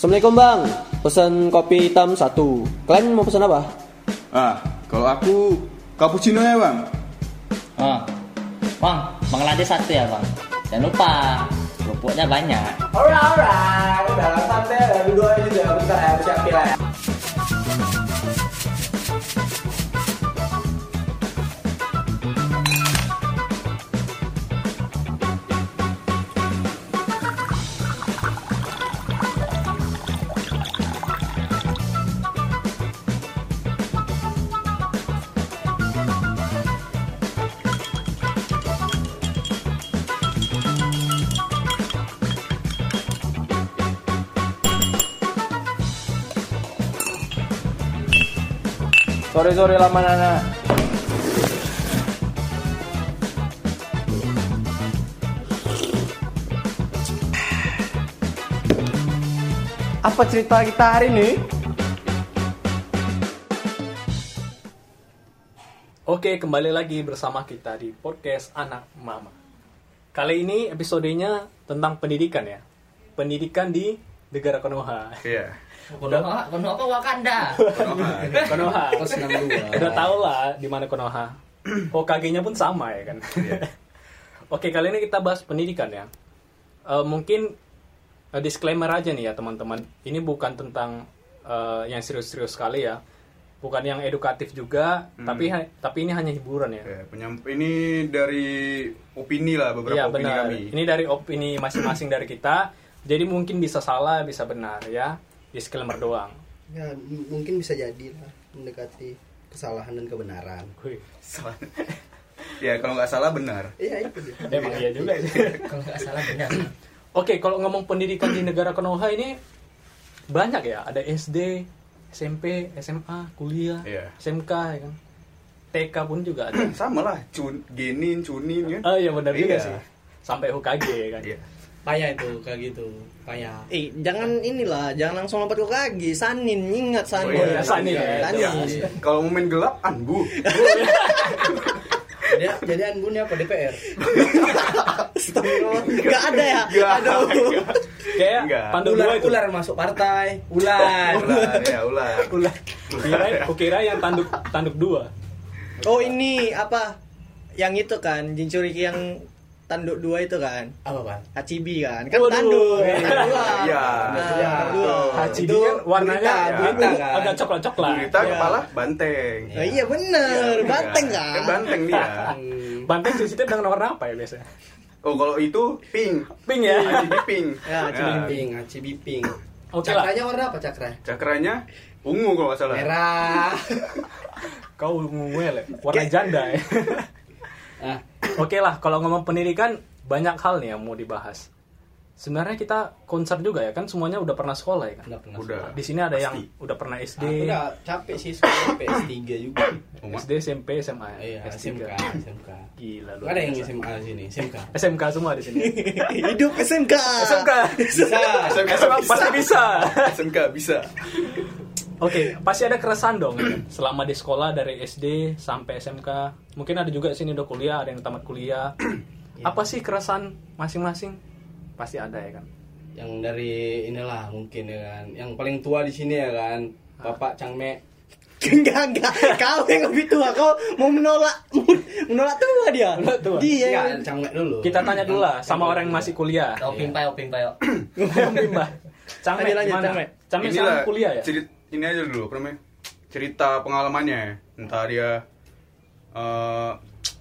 Assalamualaikum bang, pesan kopi hitam satu. Kalian mau pesan apa? Ah, kalau aku cappuccino ya bang. Oh. Bang, Bang Lade satu ya bang. Jangan lupa, kerupuknya banyak. Alright, alright. Udah santai, udah dua aja juga. Bentar ya, siapin lah ya. Sore sore lama nana. Apa cerita kita hari ini? Oke, kembali lagi bersama kita di podcast Anak Mama. Kali ini episodenya tentang pendidikan ya. Pendidikan di negara Konoha. Iya. Konoha, Konoha Wakanda. Konoha. Udah tau lah di mana Konoha. Hokage-nya pun sama ya kan. Oke, kali ini kita bahas pendidikan ya. Eh, mungkin eh, disclaimer aja nih ya teman-teman. Ini bukan tentang eh, yang serius-serius sekali ya. Bukan yang edukatif juga, tapi ha- tapi ini hanya hiburan ya. Ya, penyamp- ini dari opini lah beberapa Iya opini benar. kami. Ini dari opini masing-masing dari kita. Jadi mungkin bisa salah, bisa benar ya. Disclaimer doang. Ya, m- mungkin bisa jadi lah mendekati kesalahan dan kebenaran. Ya kalau nggak salah benar. Iya itu dia. emang iya juga. Kalau nggak salah benar. Oke, kalau ngomong pendidikan di negara Konoha ini banyak ya. Ada SD, SMP, SMA, kuliah, Iya. SMK ya kan. TK pun juga ada. Sama lah, cun, genin, cunin ya. Oh iya benar juga Iya. sih. Sampai Hokage ya kan. Iya. Payah itu kayak gitu payah Eh, jangan inilah, jangan langsung lompat ke kaki. Sanin, ingat Oh, Sanin. iya, Sanin ya. Sanin. Ya, Kalau mau main gelap, anbu. jadi jadi anbun apa DPR. Gak ada ya? Nggak. Aduh. Kayak panduk ular dua itu. ular masuk partai ular Ular, ya ular. Ular. Kukira, kukira yang tanduk tanduk dua. Oh, ini apa? Yang itu kan, Jinchuriki yang tanduk dua itu kan? apa pak Hachibi kan? Kan Waduh. tanduk. Iya. Iya. Itu kan warnanya gurita, gurita kan. agak coklat-coklat. Gurita Iya. kepala banteng. Oh, iya bener, Iya, banteng kan? kan? Kan banteng dia. Banteng sensitif dengan warna apa ya biasanya? Oh kalau itu pink. Pink ya. Haji pink. Ya, Haji Ya. ping acibi ping Oke lah. cakranya warna apa cakra Cakranya ungu kalau nggak salah. merah Kau ngumel ya. Warna janda ya. ah Oke lah, kalau ngomong pendidikan banyak hal nih yang mau dibahas. Sebenarnya kita konser juga ya kan semuanya udah pernah sekolah ya kan. udah pernah Udah. Di sini ada yang Pasti. udah pernah SD, aku udah capek sih sekolah PS3 juga Oh, Mak. SD, SMP, SMA, iya S3. SMK SMK Gila Nggak ada yang. SMA di sini SMK SMK semua di sini. Hidup SMK. SMK. bisa SMK SMA pasti bisa. SMK bisa. Oke, pasti ada keresahan dong ya selama di sekolah dari SD sampai SMK. Mungkin ada juga di sini udah kuliah, ada yang tamat kuliah. Apa sih keresahan masing-masing? Pasti ada ya kan. yang dari inilah mungkin ya kan yang paling tua di sini ya kan bapak Cangme enggak enggak kau yang lebih tua kau mau menolak menolak tua dia Menolak tua? dia Enggak, Cangme dulu Kita tanya dulu lah sama orang yang masih kuliah. Oping payo, oping payo. Mbak. Cangme Lanjut, lanjut. Cangme Inilah sekarang kuliah ya? cerit- ini aja dulu apa namanya? Cerita pengalamannya. Entah dia eh,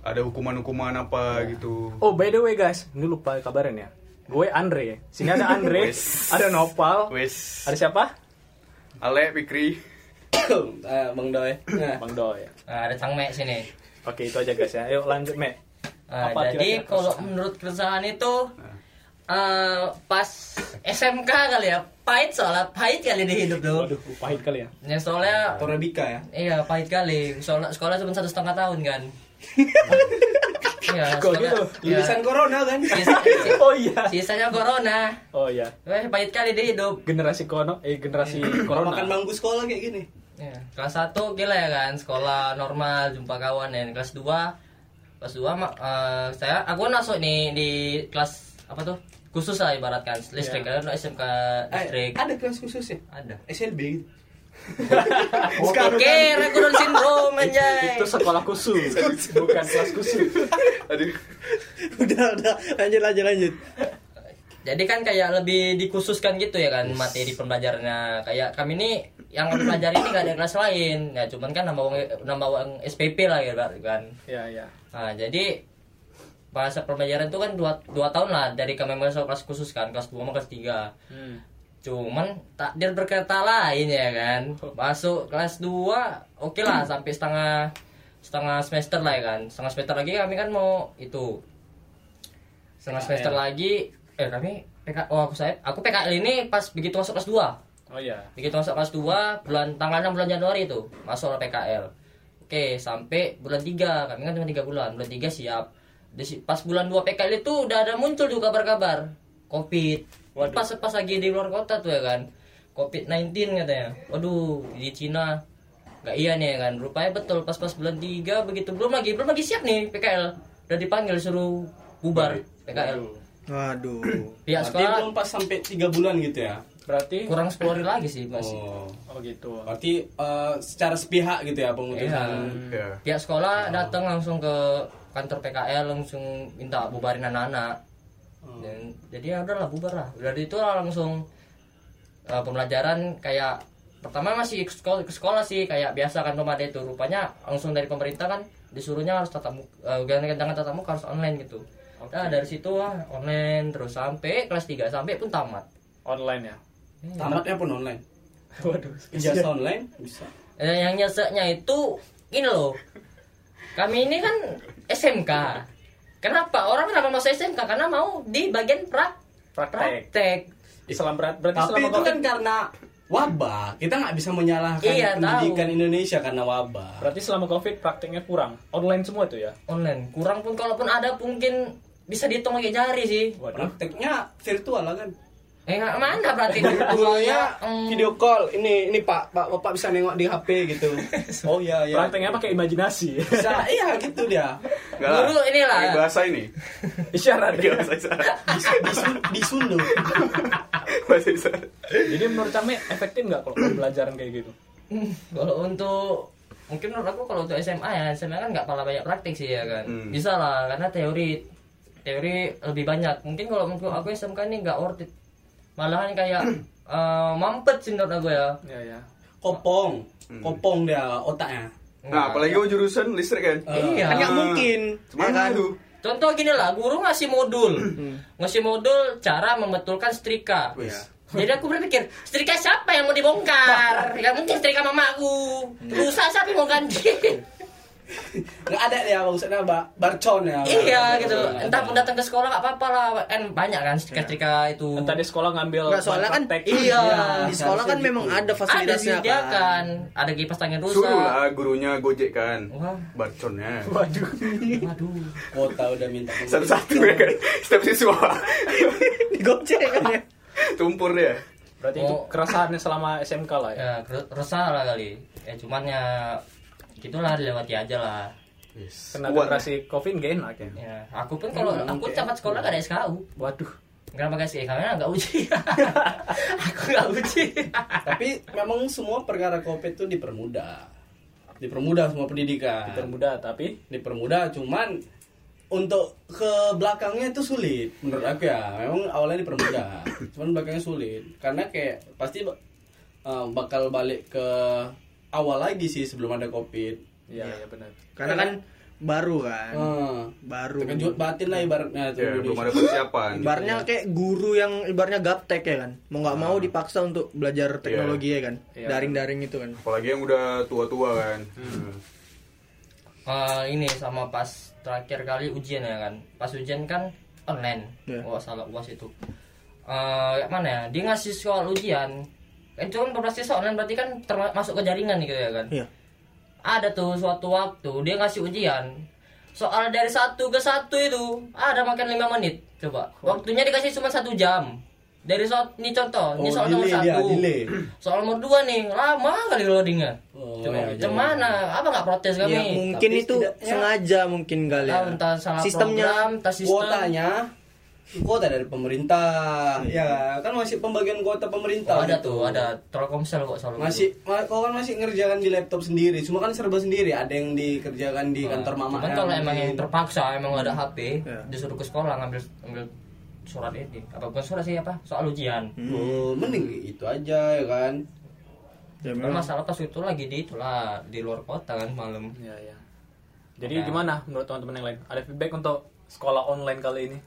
ada hukuman-hukuman apa gitu. Oh, by the way guys, ini lupa kabarin ya. Gue Andre. Sini ada Andre, ada Nopal, Wes. ada siapa? Ale Fikri. Eh, Bang Doy nah, Bang Doy. Nah, ada Cangme sini. Oke, itu aja guys ya. Ayo lanjut, Me. Nah, Apa jadi kalau menurut keresahan itu eh, pas SMK kali ya pahit soalnya pahit kali di hidup tuh. Waduh, pahit kali ya. Ya soalnya Torabika ya iya pahit kali. Soalnya sekolah cuma satu setengah tahun kan. Iya, Kok gitu? iya. lulusan corona kan Sisa- si- Oh iya. sisanya corona. Oh iya. Weh, pahit kali di hidup. Generasi kono eh generasi corona. makan bangku sekolah kayak gini Ya, kelas 1 gila ya kan, sekolah normal, jumpa kawan ya. Kelas 2 kelas 2 mak eh, saya aku masuk nih di kelas apa tuh? Khusus lah ibaratkan listrik Iya. kan SMK Eh, listrik. ada kelas khususnya? Ada. SLB gitu oke Down syndrome anjay. Itu sekolah khusus, bukan kelas khusus. Aduh. udah udah. Lanjut lanjut lanjut. Jadi kan kayak lebih dikhususkan gitu ya kan materi pembelajarannya. Kayak kami ini yang kami pelajari ini gak ada kelas lain. Ya cuman kan nambah uang nambah uang SPP lah ya kan Ya, ya. nah jadi bahasa pembelajaran itu kan dua, dua tahun lah dari kami masuk kelas khusus kan kelas 2 sama kelas 3 Hmm. cuman takdir berkata lain ya kan. Masuk kelas 2 oke lah sampai setengah setengah semester lah ya kan. Setengah semester lagi kami kan mau itu. Setengah semester lagi eh kami PK oh aku saya aku PKL ini pas begitu masuk kelas 2 Oh iya. begitu masuk kelas 2 bulan tanggal 6 bulan Januari itu masuk PKL oke sampai bulan 3 kami kan cuma 3 bulan. Bulan 3 siap Di si- pas bulan 2 PKL itu udah ada muncul tuh kabar-kabar. Covid. Waduh. pas pas lagi di luar kota tuh ya kan. Covid 19 katanya. Waduh di Cina. Nggak iya nih ya kan. Rupanya betul pas pas bulan 3 begitu. Belum lagi belum lagi siap nih PKL udah dipanggil suruh bubar PKL waduh. Pihak Berarti sekolah belum pas sampai tiga bulan gitu ya? Berarti? Kurang 10 hari lagi sih masih oh. Oh gitu. berarti eh, secara sepihak gitu ya pemutusan Ya. pihak sekolah datang langsung ke kantor PKL langsung minta bubarin anak-anak. Dan jadi ya udahlah bubar lah dari itu lah langsung uh, pembelajaran kayak pertama masih ke sekolah, ke sekolah sih kayak biasa kan nomade itu. Rupanya langsung dari pemerintah kan disuruhnya harus tatap muka uh, jangan tatap muka harus online gitu. Nah dari situ ah, online terus sampai kelas 3 sampai pun tamat. Online ya. tamatnya pun online? Waduh. ijazah online? Bisa. Eh, yang nyeseknya itu ini loh kami ini kan SMK kenapa orang kenapa masuk SMK karena mau di bagian prak Praktek. praktek Islam berat berarti tapi selama itu kan karena wabah kita nggak bisa menyalahkan Iya, pendidikan tahu. Indonesia karena wabah berarti selama Covid prakteknya kurang. Online semua itu ya. online kurang pun kalaupun ada mungkin bisa dihitung pakai jari sih Waduh. prakteknya virtual lah kan eh nggak mana praktek virtualnya Hmm. video call ini ini pak pak bapak bisa nengok di HP gitu oh iya iya Prakteknya pakai imajinasi. bisa iya gitu dia Enggak lah. Guru inilah. Pakai bahasa ini. Isyarat. Pakai bahasa isyarat. Disun- disundo Bahasa isyarat. Jadi menurut kami efektif nggak kalau pembelajaran kayak gitu? kalau untuk mungkin menurut aku kalau untuk SMA ya SMA kan nggak kalah banyak praktik sih ya kan Hmm. bisa lah karena teori teori lebih banyak mungkin kalau menurut aku SMK ini nggak worth it malahan kayak eh, mampet sih menurut aku ya. Ya ya. kopong. Kopong dia otaknya. Nah, apalagi mau jurusan listrik kan? iya. kan nggak mungkin. Cuman ya kan? aduh. contoh gini lah guru ngasih modul. Ngasih modul cara membetulkan setrika. Wis. jadi aku berpikir setrika siapa yang mau dibongkar? Ya mungkin setrika mamaku. Rusak siapa yang mau ganti nggak ada dia maksudnya ba barcon ya iya gitu entah ada. pun datang ke sekolah nggak apa-apa lah kan banyak kan setrika-setrika itu Entah di sekolah ngambil Nggak, soalnya kan praktek. iya di sekolah kan harusnya memang gitu. ada ada fasilitasnya kan disediakan ada kipas angin rusak Suruh lah gurunya gojek kan. Wah. Barconnya. Waduh. waduh kota udah minta Satu-satu ya kan. Setiap siswa. digocek kan ya Oh. Tumpur dia. Berarti itu keresahannya selama SMK lah ya. ya ker- resah lah kali ya cuman ya gitulah dilewati aja lah Kena Kuat. generasi Covid gak enak ya. ya aku pun kalau aku cepat sekolah gak ada SKU Waduh. Kenapa guys? Karena nggak uji. aku nggak uji. tapi memang semua perkara covid itu dipermudah dipermudah semua pendidikan Dipermudah tapi dipermudah cuman untuk ke belakangnya itu sulit menurut aku ya memang awalnya dipermudah cuman belakangnya sulit karena kayak pasti uh, bakal balik ke awal lagi sih sebelum ada covid Iya, iya benar. karena kan baru kan uh, baru terkejut batin lah ibaratnya tuh Ya, Indonesia. belum ada persiapan. ibaratnya kayak guru yang ibaratnya gaptek ya kan mau nggak mau dipaksa untuk belajar teknologi ya kan Iya. daring-daring itu kan Apalagi yang udah tua-tua kan. Hmm. Eh, ini sama pas terakhir kali ujian ya kan. Pas ujian kan online. Iya. Oh salah uas itu. Eh, kayak mana ya? Dia ngasih soal ujian. Itu kan berbasis online berarti kan termasuk ke jaringan gitu ya kan. iya Ada tuh suatu waktu dia ngasih ujian. Soal dari satu ke satu itu ada makan lima menit. Coba. Waktunya dikasih cuma satu jam. Dari soal ini contoh, ini Oh, soal nomor dia, satu. delay. Soal nomor dua nih, lama kali loadingnya. Oh, Coba, iya, macam iya. mana? Apa nggak protes kami? ya mungkin Tapi itu sengaja mungkin kali ya entah salah sistemnya program, entah sistem. kuotanya kuota dari pemerintah ya kan masih pembagian kuota pemerintah Oh, ada gitu. tuh, ada Telkomsel kok selalu. masih ma- kau kan masih ngerjakan di laptop sendiri cuma kan serba sendiri ada yang dikerjakan di kantor mama Cuman kalau emang yang terpaksa emang ada HP, Ya. disuruh ke sekolah ngambil ngambil surat ini. Apa bukan surat sih apa? Soal ujian. oh, mending itu aja ya kan Ya, memang. masalah pas itu lagi di itulah di luar kota kan malam. Ya, ya. Jadi gimana menurut teman-teman yang lain? Ada feedback untuk sekolah online kali ini?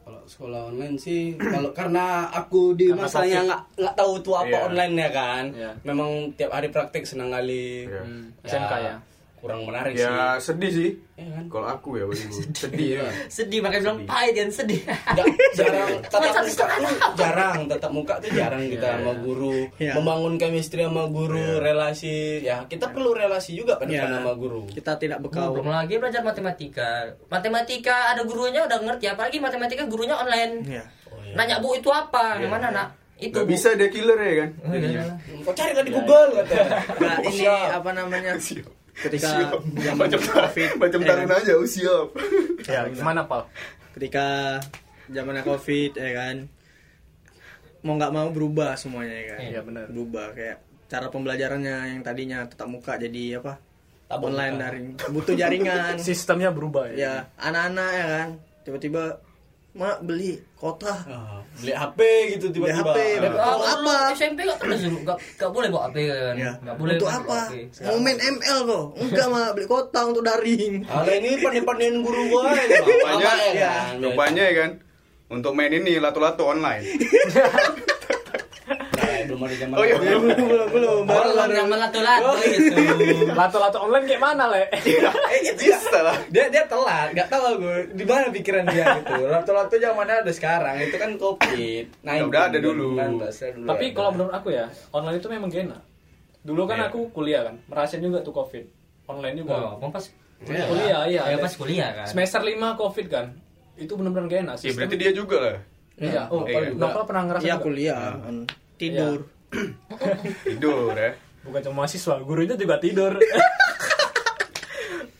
Kalau sekolah online sih kalau karena aku di Karena masanya nggak nggak tahu tuh apa Iya. online ya kan Iya. memang tiap hari praktek senang kali Iya. Hmm, SMK ya. Kurang menarik Ya sih sedih sih. Iya kan? Kalau aku ya bagi gue. Sedih ya. Sedih makanya bilang pahit dan sedih. Nggak, jarang tatap satu muka tuh jarang tatap muka tuh jarang kita sama guru Iya. membangun chemistry sama guru relasi ya kita perlu relasi juga kan Iya. sama guru Kita tidak bekal. Belum lagi belajar matematika. Matematika ada gurunya udah ngerti apalagi matematika gurunya online. Iya. Nanya Bu itu apa? Gimana nak? Itu Gak bisa dia killer ya kan? Oh, iya. kau cari lah di Google katanya Nah, ini apa namanya? Ketika zaman Macam Covid, macam ya tangan kan? aja, oh siap. Ya, gimana, Pak? ketika zamannya Covid ya kan. Mau nggak mau berubah semuanya ya kan. Iya, benar. Berubah kayak cara pembelajarannya yang tadinya tatap muka jadi apa? Tatap online muka. daring. Butuh jaringan. Sistemnya berubah ya. ya, anak-anak ya kan. Tiba-tiba Mak beli kota. Ah, beli HP gitu Beli tiba-tiba HP, Ah. Ah, Mau dulu apa? SMP gak pernah suruh, gak, gak boleh bawa HP kan Ya. Gak boleh untuk apa? HP. Mau main ML kok? Enggak mah beli kota untuk daring. Ala ini pandai-pandaiin guru gua ya. Rupanya, ya kan? rupanya ya kan. Untuk main ini lato-lato online. Belum ada zaman Oh iya. belum belum belum. Baru Orang yang lato-lato gitu Lato-lato online kayak mana, Le? Eh, itu Bisa lah. dia dia telat nggak tahu gue di mana pikiran dia gitu lato-lato zamannya ada sekarang itu kan covid nah Ya udah ada dulu. Tapi kalau menurut aku ya, online itu memang gak enak. Dulu kan Iya. aku kuliah kan, merasain juga tuh Covid. Online juga. Kamu pas Kuliah, iya. Ya pas kuliah kan Semester 5 Covid kan. Itu benar-benar gak enak. Ya Sistem- berarti dia juga lah. Iya, oh, Iya. kalau Nopal pernah ngerasa Iya kuliah, kan. Tidur. Tidur ya. Bukan cuma mahasiswa, gurunya juga tidur.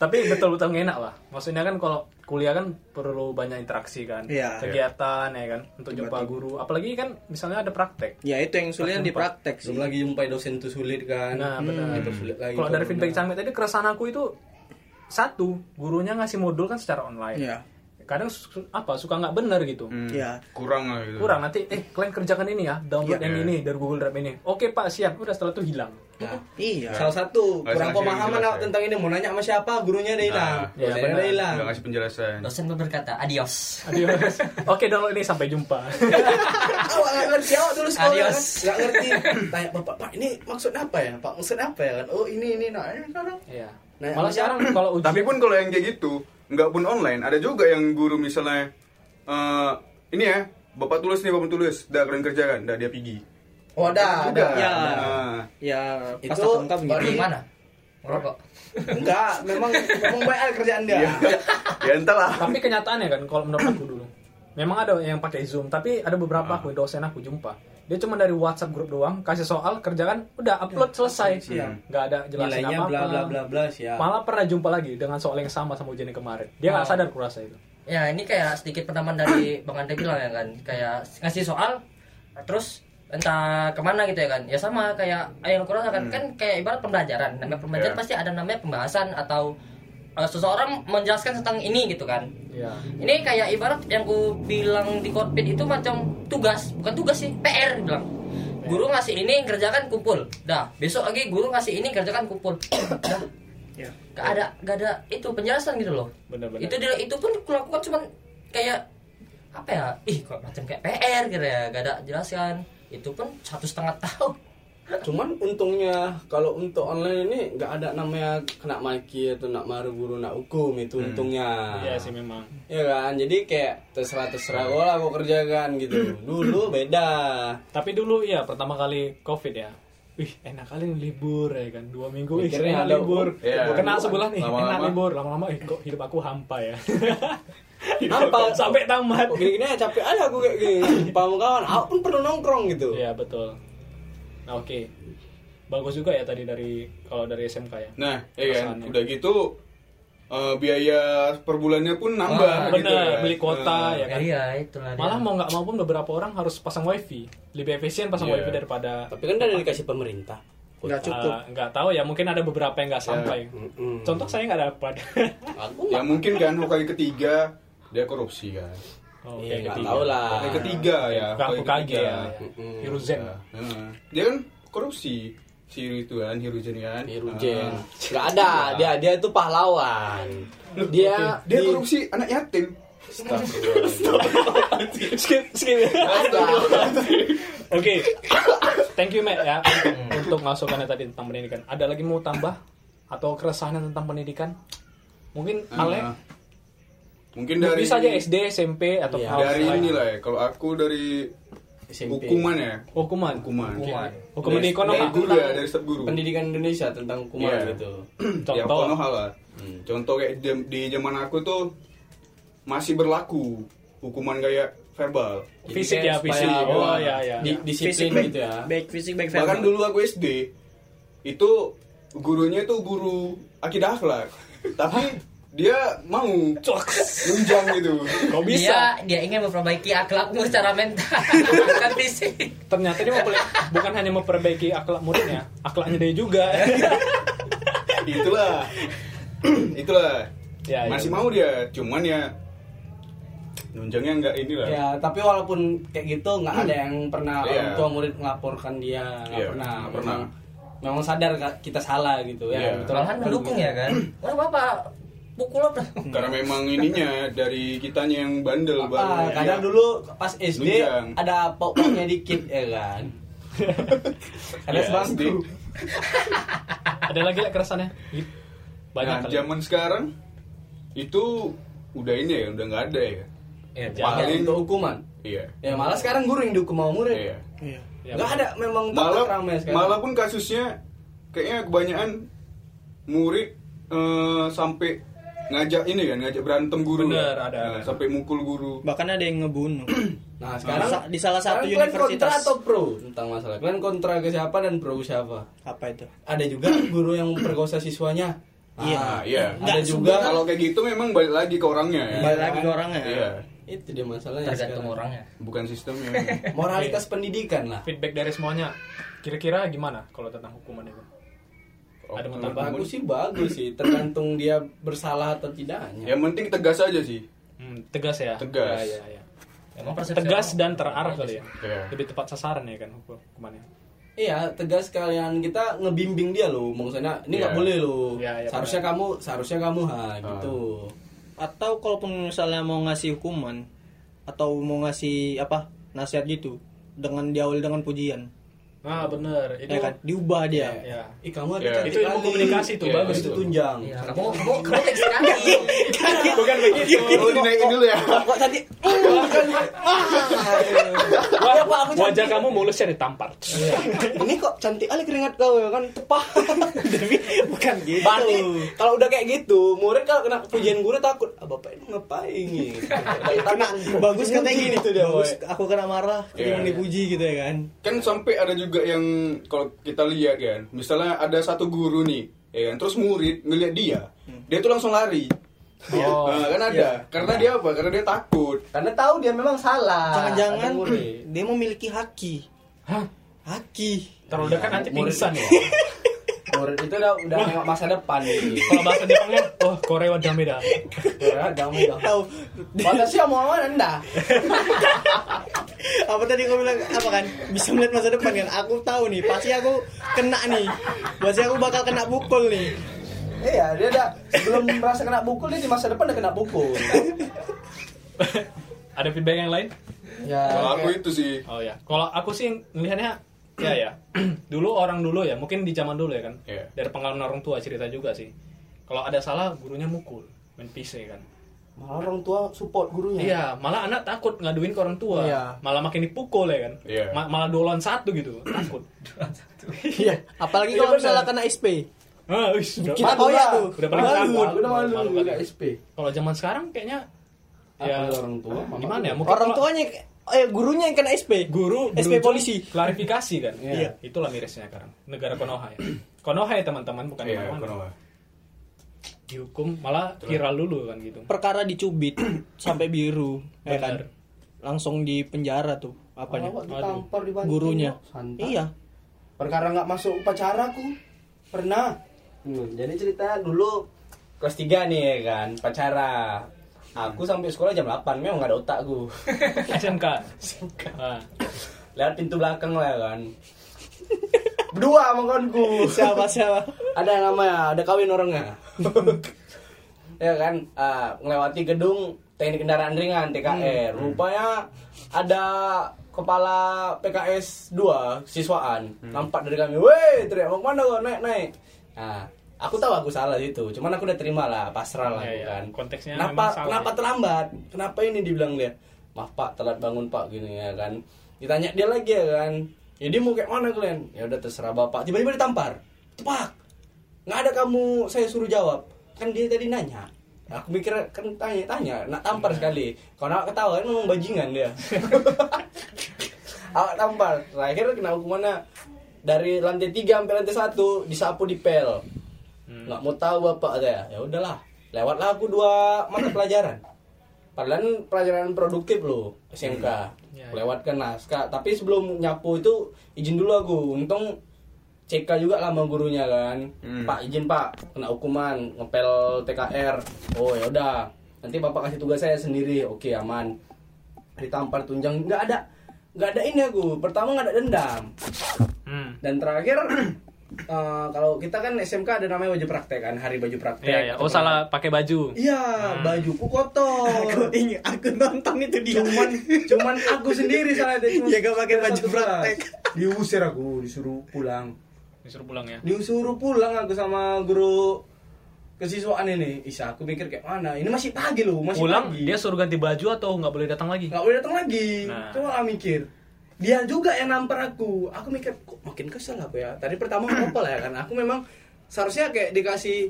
Tapi betul-betul enak lah. Maksudnya kan kalau kuliah kan perlu banyak interaksi kan. Iya. Kegiatan ya kan untuk jumpa guru. Apalagi kan misalnya ada praktek. Ya itu yang sulit di praktek sih. belum lagi jumpai dosen tuh sulit kan Nah, benar. itu sulit lagi Kalau dari feedback Cangmet tadi keresahan aku itu satu, gurunya ngasih modul kan secara online. Iya. Kadang su- apa suka nggak benar gitu. Hmm, Iya. Kurang lah gitu. Kurang nanti eh kalian kerjakan ini ya, download Iya. yang ini dari Google Drive ini. Oke Pak, siap. Udah setelah itu hilang. Nah, Iya. salah satu Nggak kurang pemahaman jelas, ya. tentang ini mau nanya sama siapa gurunya ada hilang Nah, iya, ada hilang Nggak ngasih penjelasan. Dosen pun berkata adios Adios. Oke, download ini sampai jumpa. awak nggak ngerti awak dulu sekolah Adios. kan nggak ngerti tanya bapak pak ini maksud apa ya pak maksud apa ya kan oh ini ini nah ini sekarang Iya. Nah, Malah sekarang kalau ujian Tapi pun kalau yang kayak gitu, nggak pun online, ada juga yang guru misalnya, eh ini ya, bapak tulis nih, bapak tulis, dah kalian kerjakan, dah dia pergi. oh ada ada Ya. Nah, Ya pas Itu baru- begitu. Di mana? Ngerokok enggak memang memang baik kerjaan dia ya entahlah. tapi kenyataannya kan kalau menurut aku dulu memang ada yang pakai zoom tapi ada beberapa aku dosen aku jumpa dia cuma dari WhatsApp grup doang kasih soal kerjakan udah upload selesai. Siap. nggak ada jelasin nilainya apa bla bla bla bla siap. Malah pernah jumpa lagi dengan soal yang sama sama ujian yang kemarin. Dia nggak Oh. sadar kurasa itu. Ya ini kayak sedikit pendaman dari Bang Ande bilang ya kan. Kayak ngasih soal Terus entah ke mana gitu ya kan. Ya sama kayak ayat Al-Quran kan. Kan kayak ibarat pembelajaran. Namanya pembelajaran Ya. pasti ada namanya pembahasan Atau eh, seseorang menjelaskan tentang ini gitu kan. Ya Ini kayak ibarat yang ku bilang di kokpit itu macam tugas Bukan tugas sih, PR bilang. Guru ngasih ini kerjakan kumpul. Dah, besok lagi guru ngasih ini kerjakan kumpul. Dah, Ya. gak ada gak ada itu penjelasan gitu loh. Benar-benar. Itu dia itu pun kulakukan cuman kayak apa ya? Ih kok macam kayak PR gitu ya gak ada jelasan. Itu pun satu setengah tahun cuman untungnya kalau untuk online ini nggak ada namanya kena maki atau nak marah guru nak hukum itu untungnya iya sih memang ya kan jadi kayak terserah terserah gue lah gue kerjakan gitu dulu beda tapi dulu ya pertama kali covid ya Wih, enak kali nih libur ya kan dua minggu, Mikirnya enak ada- libur. Iya. Kena sebulan nih, enak Lama-lama. libur. Lama-lama, eh kok hidup aku hampa ya. Hampa. sampai tamat. kok gini gini capek aja aku kayak gini paham kawan aku pun perlu nongkrong gitu Iya betul. Nah oke, bagus juga ya tadi dari kalau dari SMK ya. Nah, iya kan, udah gitu, eh, biaya per bulannya pun nambah Ah, gitu bener, kan. beli kuota Eh, ya kan. iya itulah dia. Malah mau nggak mau pun beberapa orang harus pasang wifi. Lebih efisien pasang Iya. wifi daripada Tapi kan udah dikasih pemerintah. nggak cukup Ah, nggak tahu ya mungkin ada beberapa yang nggak sampai. Mm-mm. Contoh saya nggak dapat. Ya mungkin kan Hokage ketiga dia korupsi kan oh, Iya, nggak ketiga. tahu lah. Hokage ketiga ya Hokage ketiga. ya. Mm-mm. Hiruzen. Heeh. dia kan korupsi si itu kan Hiruzen kan Hirujen. Ah. Nggak ada, dia dia itu pahlawan. Dia dia di- korupsi anak yatim skip skip. Oke. Thank you Matt ya untuk masukannya tadi tentang pendidikan. Ada lagi mau tambah atau keresahan tentang pendidikan? Mungkin Ale Ah. Mungkin dari bisa aja SD, SMP atau Iya. hal dari ini lah ya kalau aku dari SMP. hukuman ya Hukuman. hukuman Hukuman. Hukuman di dari Konoha. guru ya dari setiap guru pendidikan Indonesia tentang hukuman Iya. gitu. ya Contoh. Konoha lah contoh kayak jam- di zaman aku tuh masih berlaku hukuman kayak verbal Jadi Fisik ya, fisik. apa, Oh, ya, ya. di- disiplin fisik gitu ya. baik fisik baik bahkan verbal. dulu aku SD itu gurunya tuh guru akidah akhlak tapi dia mau nunjang gitu Kok bisa? dia dia ingin memperbaiki akhlakmu secara mental bukan fisik Ternyata dia mau bukan hanya memperbaiki akhlak muridnya, akhlaknya dia juga. itulah itulah Ya, ya. masih mau dia cuman ya nunjangnya nggak inilah Ya, tapi walaupun kayak gitu nggak ada yang pernah Iya. orang tua murid melaporkan dia, nggak Iya, pernah. nggak pernah. Memang, memang sadar kita salah gitu Iya. ya. betul. malahan mendukung ya kan wah bapak pukul apa karena memang ininya dari kitanya yang bandel Ah, baru kadang dia- dulu pas SD ada pokoknya dikit ya kan. ada Ya, sebangku. SD. Ada lagi lah keresahannya? Banyak nah kali. zaman sekarang itu udah ini ya udah nggak ada ya ya, Paling Paling- untuk hukuman. iya Ya malah sekarang guru yang dihukum sama murid. iya Iya. Ya, Nggak ada memang malah ramai sekarang. malah pun kasusnya kayaknya kebanyakan murid eh, sampai ngajak ini kan ngajak berantem guru Bener, kan. ada, Nah, ada. sampai mukul guru bahkan ada yang ngebunuh Nah, sekarang Sa- di salah satu kalian kontra universitas. atau pro tentang masalah. Kalian kontra ke siapa dan pro ke siapa? apa itu Ada juga guru yang memperkosa siswanya. Iya. nah, iya Ada Nggak, juga kalau kayak gitu memang balik lagi ke orangnya ya balik lagi ke orangnya iya itu dia masalahnya. tergantung sekarang. orangnya bukan sistemnya Moralitas pendidikan lah. feedback dari semuanya. Kira-kira gimana kalau tentang hukuman itu? Oh, Ada tambah? Aku sih bagus sih, tergantung dia bersalah atau tidaknya. yang penting tegas aja sih Hmm, tegas ya. Tegas. Ya, ya, ya. emang persepsi Tegas orang- dan terarah kali ya. Iya. Lebih tepat sasaran ya kan hukum- hukumannya. Iya, tegas kalian kita ngebimbing dia loh. Maksudnya ini nggak Iya. boleh loh. Iya, iya, seharusnya kamu, seharusnya kamu ha gitu. atau kalaupun misalnya mau ngasih hukuman atau mau ngasih apa nasihat gitu dengan diawali dengan pujian Ah bener. Itu ya kan diubah dia ya. Ih kamu ada Iya. cantik Itu ilmu komunikasi tuh, Iya, bagus itu tuh. tunjang. Iya, kamu kamu kamu sekali Bukan begitu. oh dinaikin dulu ya Kok tadi? Wah, wajah kamu mulusnya ditampar. Iya. Ini kok cantik kali keringat kau ya kan tepah. tapi bukan gitu Balik. Kalau udah kayak gitu, murid kalau kena pujian guru takut. Ah, bapak ini ngapain ini? kena bagus katanya gini Gitu dia, aku kena marah Iya. dipuji gitu ya kan kan sampai ada juga yang kalau kita lihat kan misalnya ada satu guru nih ya kan terus murid ngeliat dia dia tuh langsung lari Oh. Nah, kan ada karena dia apa karena dia takut Karena tahu dia memang salah. jangan-jangan dia memiliki haki Hah? haki Terlalu dekat nanti Murid. pingsan ya. Murid itu udah udah nengok masa depan gitu. Kalau bahasa Jepangnya, oh Korea wa dameda. Ya, damai dong. tahu mau anda. apa tadi kau bilang apa kan bisa melihat masa depan kan aku tahu nih pasti aku kena nih pasti aku bakal kena pukul nih Iya, dia udah sebelum merasa kena pukul dia di masa depan udah kena pukul. Ada feedback yang lain? Ya. kalau aku itu sih Oh ya, kalau aku sih ngelihatnya ya ya. dulu orang dulu ya, mungkin di zaman dulu ya kan. Iya. Dari pengalaman orang tua cerita juga sih. Kalau ada salah gurunya mukul, main pisau kan. malah orang tua support gurunya. Iya, malah anak takut ngaduin ke orang tua. Iya. Malah makin dipukul ya kan. Iya. Ma- malah dolan satu gitu, takut. iya apalagi Iya, kalau benar. misalnya kena SP Ah, wis, udah- kita Malu koyak lah. tuh Udah paling Malu, takut. aku udah malu, Malu. SP. Kalau zaman sekarang kayaknya ya orang tua, gimana ya? Mungkin orang tuanya eh gurunya yang kena SP guru SP polisi. klarifikasi kan? Iya. itulah mirisnya sekarang. Negara Konoha ya. Konoha ya teman-teman bukan Iya, mana-mana Konoha. dihukum malah viral dulu kan gitu. Perkara dicubit sampai biru ya kan? Langsung di penjara tuh. Apanya Kalau ditampar di gurunya. Santai. iya. Perkara nggak masuk upacara aku. Pernah. Hmm, jadi cerita dulu. Kelas 3 nih ya kan? Pacara aku sampai sekolah jam 8 memang nggak ada otakku SMK Ah. lewat pintu belakang lah ya kan. Berdua sama kawanku. Siapa siapa? Ada namanya ada kawin orangnya. Ya kan? Ah, melewati gedung teknik kendaraan ringan TKR rupanya ada kepala PKS 2 siswaan. Nampak dari kami weh teriak mau ke mana kok naik naik. Nah aku tahu aku salah itu cuman aku udah terima lah pasrah lah Iya, aku iya. kan Konteksnya kenapa salah, kenapa ya. terlambat? Kenapa ini dibilang dia maaf pak telat bangun pak gini ya kan. Ditanya dia lagi ya kan. Ya dia mau kayak mana kalian ya udah terserah bapak. Tiba-tiba ditampar. Tepak nggak ada kamu saya suruh jawab. Kan dia tadi nanya. Aku mikir kan tanya tanya. Nak tampar sekali. Kalau nak ketawa kan memang bajingan dia. Awak tampar. Terakhir kena hukumannya dari lantai tiga sampai lantai satu disapu di pel nggak mau tahu bapak saya ya udahlah lewatlah aku dua mata pelajaran. Padahal pelajaran produktif loh SMK Ya, lewatkan naskah. Tapi sebelum nyapu itu izin dulu aku. Untung CK juga lah sama gurunya kan. Hmm. Pak izin Pak. Kena hukuman ngepel TKR oh ya udah. Nanti bapak kasih tugas saya sendiri. Oke aman. Ditampar tunjang. Nggak ada. Nggak ada ini aku. Pertama nggak ada dendam. Hmm. dan terakhir eh, kalau kita kan SMK ada namanya baju praktek kan hari baju praktek Iya, iya. Oh salah pakai baju. iya bajuku kotor aku ingin aku nonton itu dia cuman cuman aku sendiri salah deh cuma Ya, gak pakai baju kelas. praktek. diusir aku disuruh pulang Disuruh pulang ya. disuruh pulang aku sama guru kesiswaan ini Isa aku mikir kayak mana ini masih pagi loh masih Pulang pagi dia suruh ganti baju atau nggak boleh datang lagi? nggak boleh datang lagi Nah. coba lah mikir dia juga yang nampar aku. Aku mikir kok makin kesel aku ya? Tadi pertama apa lah ya kan? Aku memang seharusnya kayak dikasih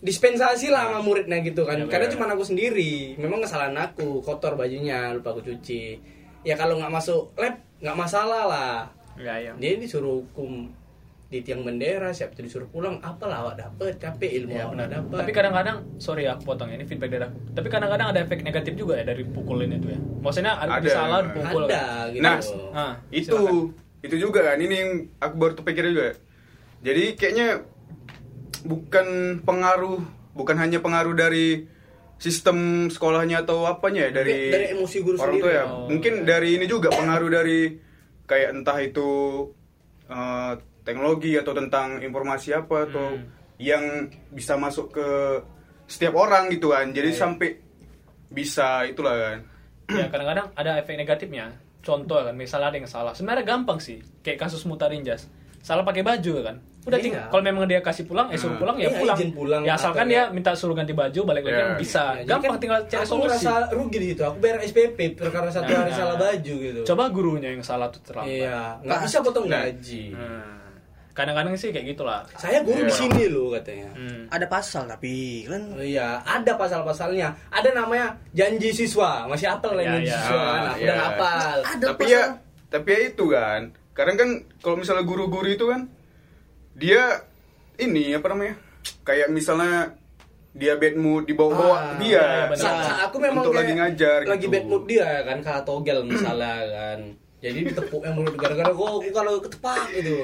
dispensasi lah sama muridnya gitu kan. Ya, karena cuma aku sendiri. Memang kesalahan aku kotor bajunya lupa aku cuci. Ya kalau nggak masuk lab nggak masalah lah. Iya, iya. dia disuruh hukum di tiang bendera siap itu disuruh pulang apalah awak dapet capek ilmu Iya awak dapet Tapi kadang-kadang, sorry ya, aku potong ya, ini feedback dari aku. Tapi kadang-kadang ada efek negatif juga ya dari pukulin itu ya. Maksudnya ada, Ada. salah dipukul. ada gitu Nah, Ah, itu silakan. itu juga kan ini yang aku baru terpikir juga jadi kayaknya bukan pengaruh bukan hanya pengaruh dari sistem sekolahnya atau apanya ya dari dari emosi guru orang tua ya Oh, mungkin dari ini juga pengaruh dari kayak entah itu eh, teknologi atau tentang informasi apa atau Hmm. yang bisa masuk ke setiap orang gitu kan jadi Iya, sampai bisa itulah kan ya kadang-kadang ada efek negatifnya. Contoh kan, misalnya ada yang salah. Sebenarnya gampang sih, kayak kasus Mutarinjas. Salah pakai baju kan. Udah Iya. tinggal. Kalau memang dia kasih pulang, eh suruh pulang ya Iya, pulang. izin pulang Ya asalkan dia ya- minta suruh ganti baju, balik lagi Ya. kan bisa. Ya, gampang kan tinggal cari aku solusi. ngerasa rugi di situ aku bayar SPP perkara satu Nah, hari nah. salah baju gitu Coba gurunya yang salah tuh terlambat. iya nggak bisa potong gaji Hmm. Kadang-kadang sih kayak gitulah. saya guru di Iya. sini loh katanya Hmm. ada pasal tapi kan Oh iya, ada pasal-pasalnya. Ada namanya janji siswa. Masih apel lah Iya, janji iya. siswa. Nah, Iya. udah hafal. tapi ya tapi ya itu kan kadang kan kalau misalnya guru-guru itu kan dia ini apa namanya kayak misalnya dia bad mood dibawa-bawa Ah, dia iya, sa- aku memang untuk lagi ngajar lagi gitu. bad mood dia kan kata togel misalnya kan. Jadi ditepuk yang mulut gara-gara kok kalau ketepak gitu.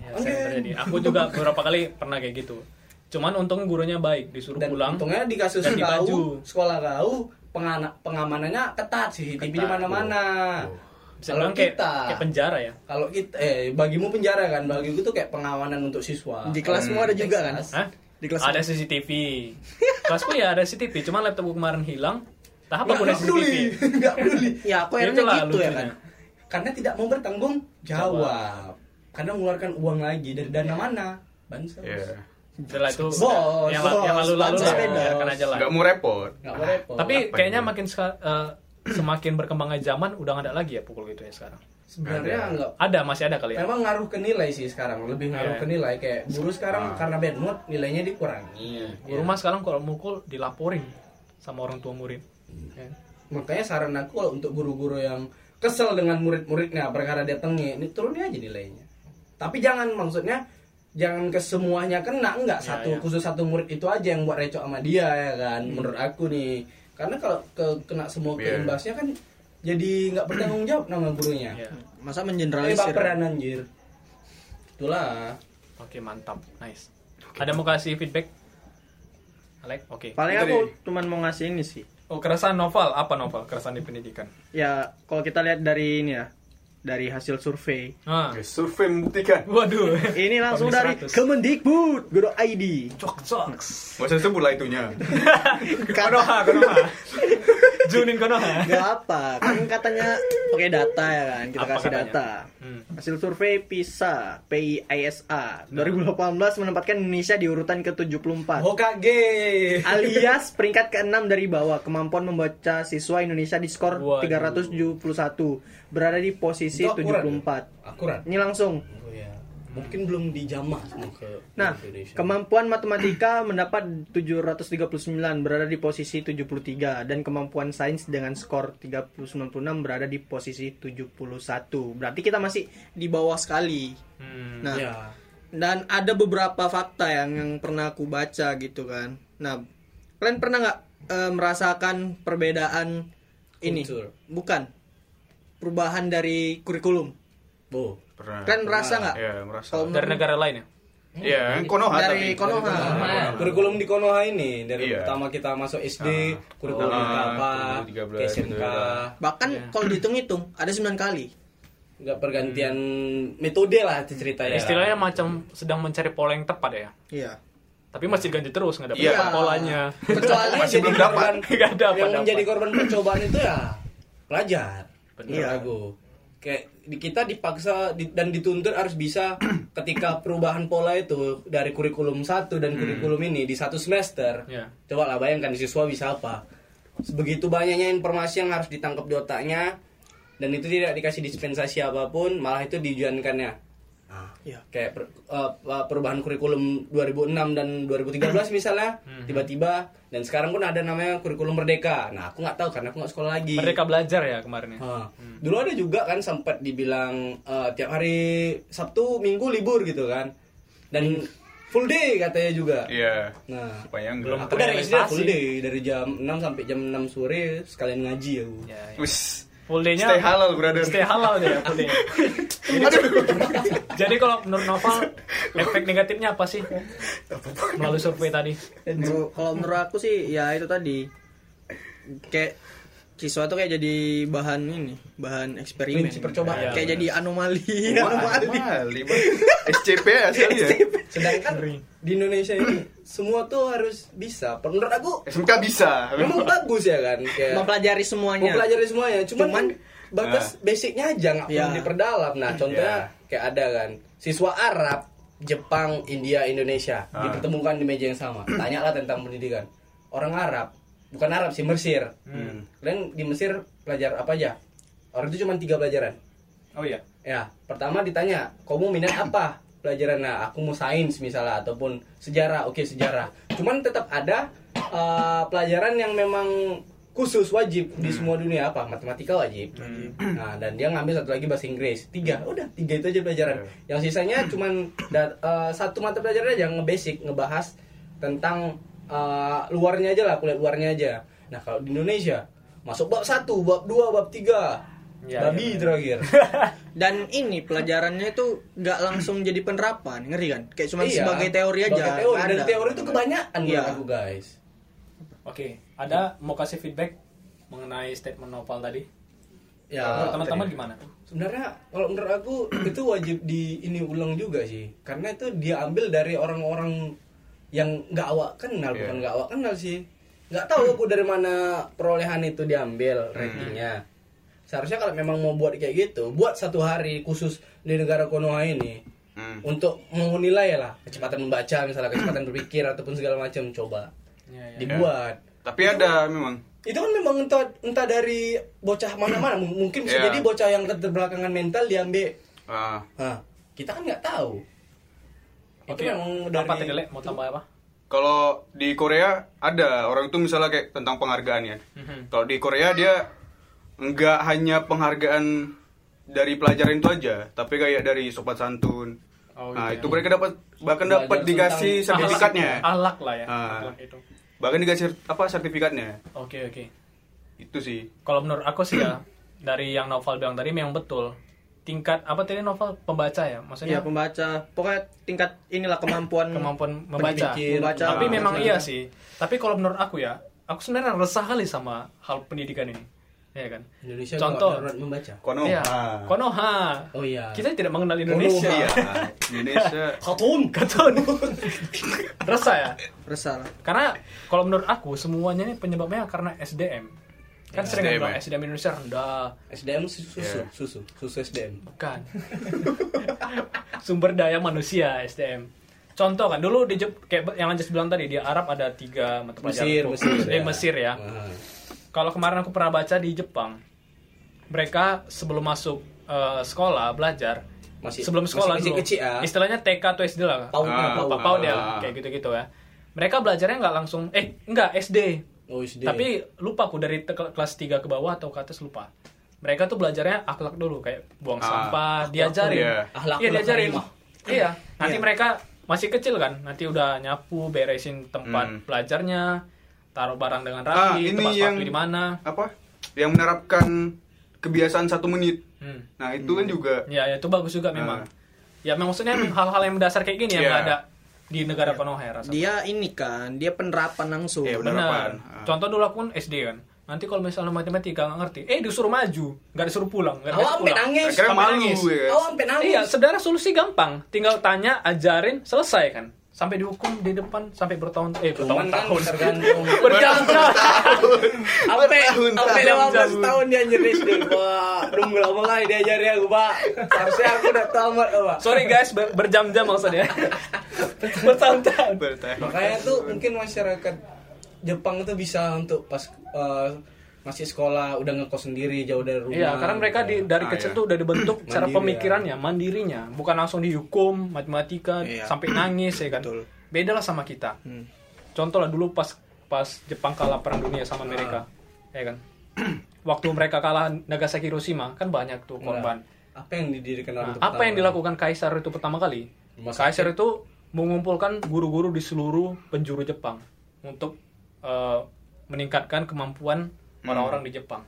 Ya, terjadi. Aku juga beberapa kali pernah kayak gitu. Cuman untung gurunya baik, disuruh Dan pulang. untungnya di kasus ganti baju. kau, sekolah kau, pengana- pengamanannya ketat sih, TV di mana-mana. Bisa Kalau kayak, kita, kayak penjara ya. kalau kita, eh bagimu penjara kan, bagiku tuh kayak pengawanan untuk siswa. di kelasmu ada juga kan. Hah? Di kelas ada CCTV. Kelasku ya ada CCTV, cuman laptopku kemarin hilang. Tahap aku ada peduli, CCTV. nggak peduli. ya aku herannya gitu ya kan Karena tidak mau bertanggung jawab. Karena mengeluarkan uang lagi dari dana mana? Bansos. Iya. Setelah itu Bos, yang, la- yang bos, lalu-lalu bos, lah, biarkan aja lah. nggak mau repot Nggak mau repot. Tapi Apa kayaknya ini? makin eh, semakin berkembangnya zaman udah nggak ada lagi ya pukul gitu ya sekarang. sebenarnya Ada. nggak Ada masih ada kali ya. Memang ngaruh ke nilai sih sekarang, lebih ngaruh Iya. ke nilai kayak guru sekarang Ah. karena bad mood nilainya dikurangi. Guru mah sekarang kalau mukul dilaporin sama orang tua murid. Ya. Makanya saran aku kalau untuk guru-guru yang kesel dengan murid-muridnya perkara dia tengi, ini turunin aja nilainya. Tapi jangan maksudnya jangan ke semuanya kena enggak Ya, satu ya. khusus satu murid itu aja yang buat recok sama dia ya kan menurut aku nih karena kalau ke kena semua ke Iya. imbasnya kan jadi nggak bertanggung jawab nama gurunya Ya. Masa eh mengeneralisir. baperan anjir itulah Oke, mantap. Nice. Ada mau kasih feedback? Alek, oke. Paling Itu aku deh. cuman mau ngasih ini sih. Oh, keresahan novel. Apa novel? Keresahan di pendidikan. Ya, kalau kita lihat dari ini ya, dari hasil survei. Ah. Survei membuktikan. Waduh. Ini langsung dari 100. Kemendikbud, ID. Cok, cok. Gak usah sebut lah itunya. Konoha, Konoha. Junin Konoha. Gak apa, kan katanya pakai data ya kan, kita Apa kasih katanya? data. Hmm. Hasil survei PISA, PISA 2018 menempatkan Indonesia di urutan ke-74. Hokage Alias peringkat ke-6 dari bawah kemampuan membaca siswa Indonesia di skor Waduh. 371 berada di posisi Itu akurat 74. akurat Ini langsung. oh ya mungkin belum dijamah semua ke Nah, Indonesia. kemampuan matematika mendapat 739 berada di posisi 73 dan kemampuan sains dengan skor 396 berada di posisi 71. Berarti kita masih di bawah sekali. Hmm. Nah, ya dan ada beberapa fakta yang yang pernah aku baca gitu kan. Nah, kalian pernah nggak eh, merasakan perbedaan ini? Kultur. Bukan. Perubahan dari kurikulum. oh Pernah. Kalian merasa nggak? Iya, merasa. Kalau Dari negara lain ya? Iya, yang Konoha dari tapi. Konoha. kurikulum di Konoha ini dari Iya. pertama kita masuk SD kurikulum Ah, kita apa kurikulum 13 ke SMK gitu. Bahkan kalau dihitung-hitung ada 9 kali. nggak pergantian metode lah ceritanya Istilahnya macam sedang mencari pola yang tepat ya. Iya. Tapi masih ganti terus nggak dapat Iya. polanya. Kecuali Masih jadi belum dapat. korban Nggak dapat, yang dapat. menjadi korban percobaan itu ya pelajar. Menurut aku kayak kita dipaksa di- dan dituntut harus bisa ketika perubahan pola itu dari kurikulum satu dan kurikulum ini di satu semester. Ya. coba lah bayangkan siswa bisa apa. Sebegitu banyaknya informasi yang harus ditangkap di otaknya dan itu tidak dikasih dispensasi apa pun malah itu diujiankannya Nah, Iya. kayak per- eh, perubahan kurikulum 2006 dan 2013 misalnya tiba-tiba dan sekarang pun ada namanya kurikulum merdeka nah aku nggak tahu karena aku nggak sekolah lagi Mereka belajar ya kemarin ya. Ah. Dulu ada juga kan sempat dibilang eh, tiap hari Sabtu Minggu libur gitu kan. Dan full day katanya juga. Iya. Nah, Supaya Belum enggak. aku dari SD full day dari jam 6 sampai jam 6 sore sekalian ngaji aku. Ya, ya. Full day-nya Stay halal, brother. Stay halal dia full day. Jadi, jadi kalau menurut Noval efek negatifnya apa sih? Melalui survei tadi. Kalau menurut aku sih ya itu tadi kayak siswa tuh kayak jadi bahan ini, bahan eksperimen. Prinsip percobaan. Kayak Iya, jadi anomali, Wah, anomali. Mali, Bang. SCP asal ya. Sedangkan di Indonesia ini semua tuh harus bisa. Menurut aku SMK bisa. memang bagus ya kan kayak Mempelajari semuanya. mempelajari semuanya cuman, Cuman, kan batas basicnya aja nggak perlu Ya. diperdalam nah contohnya kayak ada kan siswa Arab Jepang India Indonesia Ah. dipertemukan di meja yang sama tanyalah tentang pendidikan orang Arab bukan Arab sih Mesir. Hmm. kalian di Mesir belajar apa aja? Orang itu cuma tiga pelajaran. Oh iya. ya pertama ditanya kamu minat apa? Pelajaran nah aku mau sains misalnya ataupun sejarah. Oke sejarah. Cuman tetap ada uh, pelajaran yang memang khusus wajib di semua dunia. Apa? Matematika wajib. Nah dan dia ngambil satu lagi bahasa Inggris. Tiga. Udah tiga itu aja pelajaran. Yang sisanya cuman da- uh, satu mata pelajaran aja ngebasic ngebahas tentang uh, luarnya aja lah kuliah luarnya aja nah kalau di Indonesia masuk bab satu bab dua bab tiga Ya, babi ya, terakhir Dan ini pelajarannya itu nggak langsung jadi penerapan, ngeri kan? Kayak cuma Iya, sebagai teori aja. sebagai teori. nggak Dan ada. teori itu kebanyakan Iya. menurut aku guys. Oke, ada mau kasih feedback mengenai statement Noval tadi? Ya, Menurut teman-teman gimana? sebenarnya kalau menurut aku itu wajib di ini ulang juga sih. Karena itu dia ambil dari orang-orang yang nggak awak kenal, Iya. bukan nggak awak kenal sih. Nggak tahu aku dari mana perolehan itu diambil ratingnya. Seharusnya kalau memang mau buat kayak gitu, buat satu hari khusus di negara Konoha ini Hmm. untuk menilai lah kecepatan membaca, misalnya kecepatan berpikir ataupun segala macam coba Ya, ya. dibuat. Tapi ada memang. itu kan memang entah entah dari bocah mana-mana mungkin bisa Iya. jadi bocah yang keterbelakangan mental diambil Ah, Hah, kita kan nggak tahu Oke, itu memang apa dari tadi Le? Mau tambah apa? kalau di Korea ada orang itu misalnya kayak tentang penghargaan ya. Mhm. Kalau di Korea dia nggak hanya penghargaan dari pelajaran itu aja, tapi kayak dari sopan santun, Oh, nah gitu itu ya. mereka dapat bahkan dapat dikasih sertifikatnya Alak lah ya. Ah. alak itu. bahkan dikasih apa sertifikatnya Oke oke. itu sih Kalau menurut aku sih ya dari yang novel bilang tadi memang betul. Tingkat apa tadi novel pembaca ya? Maksudnya pembaca. Pokoknya tingkat inilah kemampuan kemampuan membaca. Berpikir. membaca. Tapi Ah, memang iya sih. Tapi kalau menurut aku ya, aku sebenarnya resah kali sama hal pendidikan ini. Ya kan? Indonesia Contoh. membaca kono Iya. Ah. Konoha. oh iya Kita tidak mengenal Indonesia. iya Indonesia Katun Katun. resah ya? resah. Karena kalau menurut aku semuanya ini penyebabnya karena SDM. Kan sering SDM, bilang ya. SDM Indonesia rendah. SDM susu Iya. susu susu SDM Bukan. Sumber daya manusia SDM. Contoh kan dulu di Jep- kayak yang Anjas bilang tadi di Arab ada tiga mata pelajaran. Mesir. Mesir Eh, Mesir ya. Ah. Kalau kemarin aku pernah baca di Jepang, mereka sebelum masuk eh, sekolah belajar Masih- sebelum sekolah masih dulu, kecil-kecil ya. istilahnya TK atau SD lah. Paut, Ah, paut ya, Ah. kayak gitu-gitu ya. Mereka belajarnya nggak langsung, eh nggak SD, oh SD tapi lupa aku dari te- kelas 3 ke bawah atau ke atas lupa. Mereka tuh belajarnya akhlak dulu kayak buang Ah, sampah, diajarin. iya. Akhlak Iya, akhlak diajarin. karimah. Iya, nanti mereka masih kecil kan, nanti udah nyapu, beresin tempat Hmm. belajarnya, taruh barang dengan Ah, rapi, ini tempat yang- di mana. apa yang menerapkan kebiasaan satu menit Hmm. nah itu kan juga Ya, ya, itu bagus juga memang. Ah. Ya, memang maksudnya hal-hal yang mendasar kayak gini yang Iya. nggak ada di negara ya rasanya. Dia ini kan, dia penerapan langsung. Iya, Benar. penerapan. Ah. Contoh dulu aku kan SD kan. Nanti kalau misalnya matematika nggak ngerti, eh disuruh maju, nggak disuruh pulang, nggak disuruh pulang. nangis Sampai nangis. ya awak sampai nangis Iya, sebenarnya solusi gampang. Tinggal tanya, ajarin, selesai kan. Sampai dihukum di depan sampai bertahun eh kan bertahun-tahun. tergantung Berjam-jam. sampai Bertahun-tahun. sampai 15 tahun dia nyeris deh pak belum lama kali diajari aku pak harusnya aku udah tamat pak Sorry guys, ber- berjam-jam maksudnya. bertahun-tahun. Bertahun. makanya tuh mungkin masyarakat Jepang tuh bisa untuk pas eh, masih sekolah udah ngekos sendiri jauh dari rumah Iya, karena mereka di, dari Ah, kecil iya. tuh udah dibentuk cara Mandiri, pemikirannya, mandirinya, bukan langsung dihukum matematika Iya. sampai nangis ya kan. Betul. Beda lah sama kita. Hmm. Contoh lah dulu pas pas Jepang kalah perang dunia sama Amerika, ya kan. Waktu mereka kalah Nagasaki Hiroshima kan banyak tuh korban. apa yang didirikan Nah, apa yang dilakukan kaisar itu pertama kali? Sakit. Kaisar itu mengumpulkan guru-guru di seluruh penjuru Jepang untuk eh, meningkatkan kemampuan orang-orang di Jepang.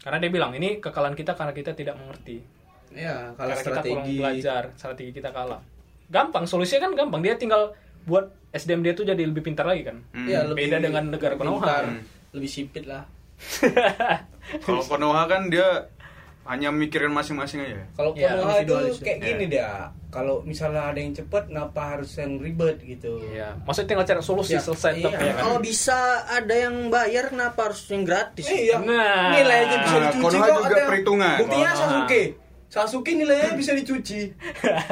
Karena dia bilang ini kekalahan kita karena kita tidak mengerti. ya kalau karena kita kurang strategi belajar, strategi kita kalah. Gampang, solusinya kan gampang. Dia tinggal buat SDM dia tuh jadi lebih pintar lagi kan. ya, Beda dengan negara lebih Konoha. pintar, lebih sipit lah kalau Konoha kan dia hanya mikirin masing-masing aja kalau Iya, Konoha itu individualis. kayak Iya. gini dia kalau misalnya ada yang cepet ngapa harus yang ribet gitu Iya, maksudnya tinggal cari solusi Ya, selesai iya. ya kan. Kalau bisa ada yang bayar, kenapa harus yang gratis? iya Nah. nilainya bisa Nah, dicuci kok juga ada yang- perhitungan. buktinya. Sasuke Sasuke nilainya bisa dicuci